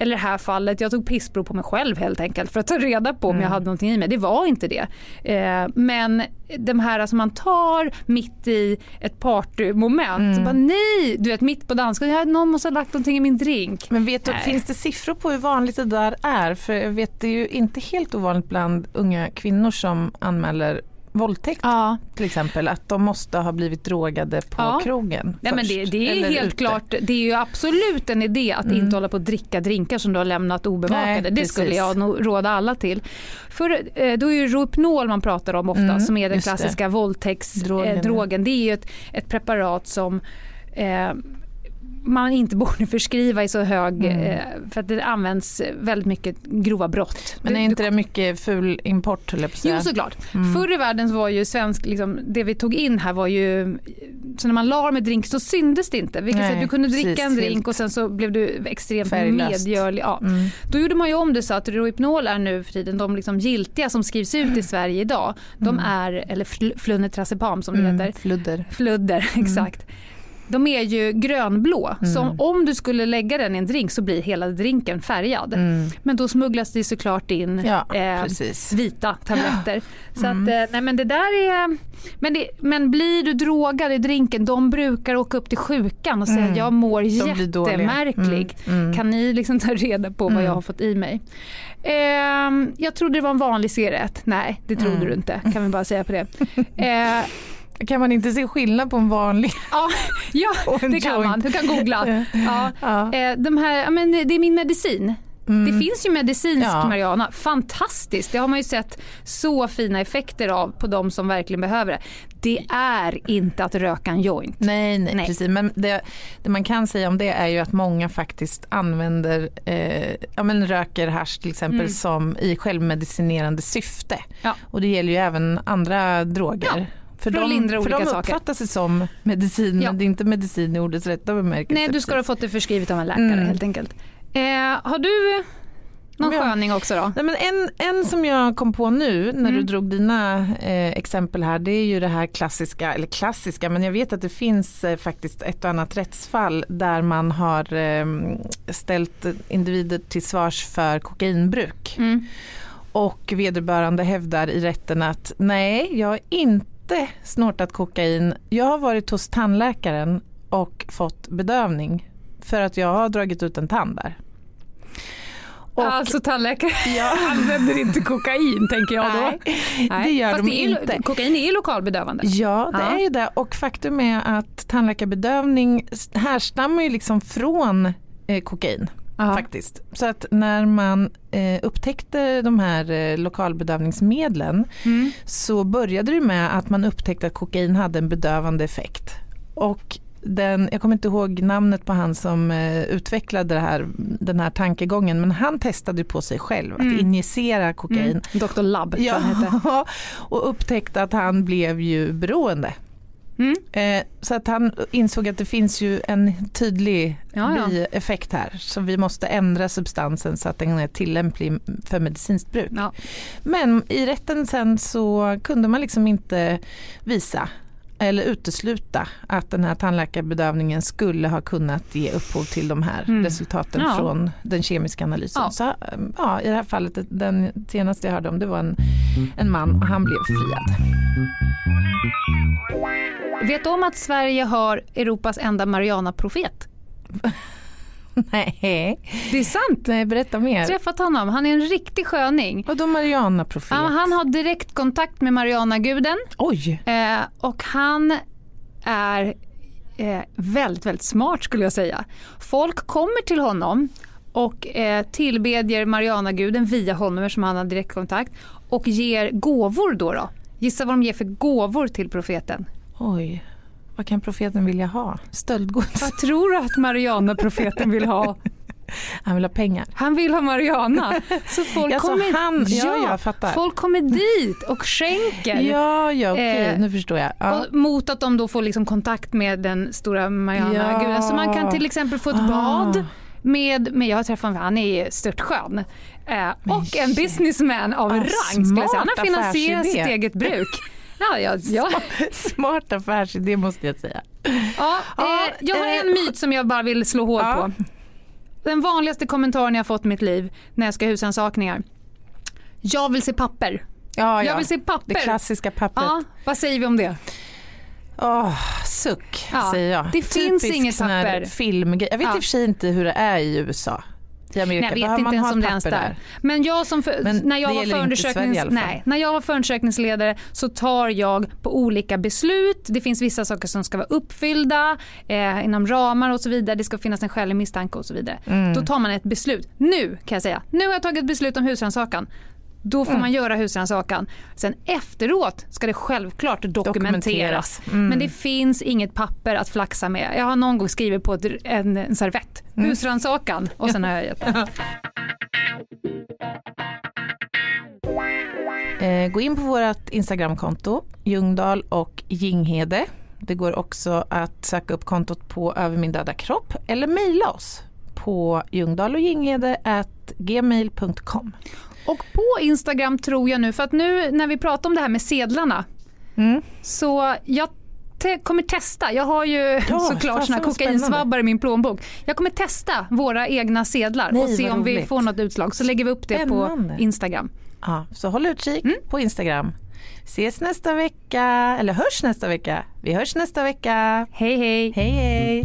B: eller det här fallet, jag tog pissprov på mig själv helt enkelt för att ta reda på om
A: Mm.
B: jag hade någonting i mig. Det var inte det. Eh, men de här som man tar mitt i ett partymoment.
A: Mm.
B: Bara, nej, du vet mitt på dansgolvet, någon måste ha lagt någonting i min drink.
A: Men vet du,
B: Nej.
A: finns det siffror på hur vanligt det där är? För jag vet det är ju inte helt ovanligt bland unga kvinnor som anmäler våldtäkt
B: Ja,
A: till exempel. Att de måste ha blivit drogade på
B: Ja.
A: krogen
B: Nej, men det, det är helt
A: ute.
B: klart, det är ju absolut en idé att
A: Mm.
B: inte hålla på att dricka drinkar som du har lämnat obevakade.
A: Nej,
B: det
A: precis.
B: skulle jag nog råda alla till. För eh, då är ju Rohypnol man pratar om ofta
A: Mm,
B: som är den
A: det.
B: klassiska våldtäktsdrogen.
A: Drogen,
B: Eh, drogen. Det är ju ett, ett preparat som eh, man inte borde förskriva i så hög,
A: Mm.
B: eh, för att det används väldigt mycket grova brott.
A: Men är inte det mycket ful import?
B: Jo såklart.
A: Mm.
B: Förr i världen var ju svensk, liksom, det vi tog in här var ju, så när man la med drink så syndes det inte. Vilket
A: Nej,
B: du kunde dricka
A: precis,
B: en drink
A: helt
B: och sen så blev du extremt
A: färglöst.
B: medgörlig. Ja.
A: Mm.
B: Då gjorde man ju om det så att Rohypnol är nu för tiden de liksom giltiga som skrivs ut i Sverige idag. De är, eller fl- flunitrazepam som det
A: Mm.
B: heter,
A: Fludder.
B: fludder exakt. De är ju grönblå, så
A: Mm.
B: om du skulle lägga den i en drink så blir hela drinken färgad.
A: Mm.
B: Men då smugglas det såklart in
A: Ja,
B: eh, vita tabletter. Så
A: Mm.
B: att, eh, nej men det där är... Men, det, men blir du drogad i drinken, de brukar åka upp till sjukan och säga
A: Mm.
B: jag mår jättemärklig.
A: Mm. Mm.
B: Kan ni liksom ta reda på vad
A: Mm.
B: jag har fått i mig? Ehm, jag trodde det var en vanlig cigarett. Nej, det trodde
A: Mm.
B: du inte. Kan vi bara säga på det.
A: Kan man inte se skillnad på en vanlig
B: ja, ja, det kan man. Du kan googla. Ja.
A: Ja.
B: Eh, de här, men det är min medicin.
A: Mm.
B: Det finns ju medicinsk
A: Ja.
B: marijuana. Fantastiskt. Det har man ju sett så fina effekter av på de som verkligen behöver det. Det är inte att röka en joint.
A: Nej, nej,
B: Nej.
A: precis. Men det, det man kan säga om det är ju att många faktiskt använder, eh, ja men röker hasch till exempel
B: Mm.
A: som i självmedicinerande syfte.
B: Ja.
A: Och det gäller ju även andra droger.
B: Ja,
A: för,
B: för
A: de,
B: lindra
A: för
B: olika
A: de
B: saker.
A: uppfattar sig som medicin
B: Ja.
A: men det är inte medicin i ordets rätta bemärkelse.
B: Nej, du ska ha fått det förskrivet av en läkare
A: Mm.
B: helt enkelt. Eh, har du någon
A: Ja.
B: sköning också då?
A: Nej, men en, en som jag kom på nu när du
B: Mm.
A: drog dina eh, exempel här det är ju det här klassiska, eller klassiska men jag vet att det finns eh, faktiskt ett och annat rättsfall där man har eh, ställt individer till svars för kokainbruk
B: Mm.
A: och vederbörande hävdar i rätten att nej jag har inte snortat kokain, jag har varit hos tandläkaren och fått bedövning för att jag har dragit ut en tand där. Och-
B: Alltså tandläkare använder inte kokain tänker jag då.
A: Nej, det gör
B: Fast
A: de
B: det är,
A: inte.
B: Kokain är lokalbedövande.
A: Ja, det
B: Ja.
A: är ju det. Och faktum är att tandläkarbedövning härstammar ju liksom från eh, kokain.
B: Ja.
A: Faktiskt. Så att när man eh, upptäckte de här eh, lokalbedövningsmedlen
B: Mm.
A: så började det med att man upptäckte att kokain hade en bedövande effekt. Och den, jag kommer inte ihåg namnet på han som eh, utvecklade det här, den här tankegången men han testade på sig själv att
B: Mm.
A: injicera kokain.
B: Mm. Dr. Labb
A: Ja, och upptäckte att han blev ju beroende.
B: Mm.
A: Eh, så att han insåg att det finns ju en tydlig
B: Ja, ja.
A: bieffekt här. Så vi måste ändra substansen så att den är tillämplig för medicinskt bruk.
B: Ja.
A: Men i rätten sen så kunde man liksom inte visa eller utesluta att den här tandläkarbedövningen skulle ha kunnat ge upphov till de här
B: Mm.
A: resultaten
B: Ja.
A: från den kemiska analysen.
B: Ja.
A: Så ähm, ja, i det här fallet, den senaste jag hörde om det var en, en man och han blev friad.
B: Vet du om att Sverige har Europas enda Mariana-profet?
A: Nej,
B: Det är sant.
A: nej berätta mer.
B: Träffat honom. Han är en riktig sköning.
A: Vadå Mariana-profet?
B: Ja, han har direkt kontakt med Mariana-guden
A: Oj!
B: eh, och han är eh, väldigt, väldigt smart skulle jag säga. Folk kommer till honom och eh, tillbedjer Mariana-guden via honom eftersom han har direktkontakt och ger gåvor då. då. Gissa vad de ger för gåvor till profeten.
A: Oj. Vad kan profeten vilja ha? Stöldgods?
B: Vad tror du att Mariana-profeten vill ha?
A: Han vill ha pengar.
B: Han vill ha Mariana. Så folk
A: Alltså,
B: kommer,
A: han- ja, jag fattar.
B: folk kommer dit och skänker.
A: Ja, ja okej,
B: Eh,
A: nu förstår jag. Ja.
B: Mot att de då får liksom kontakt med den stora Mariana-guden.
A: Ja.
B: Så man kan till exempel få ett
A: Ah.
B: bad med, med jag har träffat honom, han är störtskön. Eh, och en businessman av
A: Ah,
B: rang. Han har finansierat sitt eget bruk. Ja, ja, ja.
A: Smart affärsidé måste jag säga.
B: ja, eh, jag har en
A: eh,
B: myt som jag bara vill slå hål
A: Ja.
B: på. Den vanligaste kommentaren jag har fått i mitt liv när jag ska ha husansakningar. Jag vill se papper.
A: Ja, ja.
B: Jag vill se papper.
A: Det klassiska pappret.
B: Ja, vad säger vi om det?
A: Åh, suck
B: Ja,
A: säger jag.
B: det finns inget papper.
A: Filmgrej. Jag vet
B: Ja.
A: i och för sig inte hur det är i USA. I Amerika.
B: Nej, jag vet inte ens om det ens där.
A: där?
B: Men jag som för,
A: Men
B: när, jag var
A: Sverige
B: förundersöknings, nej, när jag var förundersökningsledare så tar jag på olika beslut. Det finns vissa saker som ska vara uppfyllda eh, inom ramar och så vidare. Det ska finnas en skälig misstanke och så vidare.
A: Mm.
B: Då tar man ett beslut. Nu kan jag säga, nu har jag tagit beslut om husrannsakan. Då får man göra husrannsakan. Sen efteråt ska det självklart dokumenteras.
A: Mm.
B: Men det finns inget papper att flaxa med. Jag har någon gång skrivit på en, en servett. Husrannsakan. Och sen har jag gett det.
A: Eh, gå in på vårt Instagramkonto, Ljungdahl och Ginghede. Det går också att söka upp kontot på Över min döda kropp eller mejla oss på ljungdahlochginghede.gmail.com.
B: Och på Instagram tror jag nu, för att nu när vi pratar om det här med sedlarna,
A: Mm.
B: så jag te- kommer testa. Jag har ju såklart
A: fasen
B: såna kokainsvabbar i min plånbok. Jag kommer testa våra egna sedlar
A: Nej,
B: och se om vi får något utslag. Så lägger vi upp det
A: Spännande.
B: på Instagram.
A: Ja, så håll utkik på Instagram. Ses nästa vecka, eller hörs nästa vecka. Vi hörs nästa vecka.
B: Hej hej!
A: Hej hej!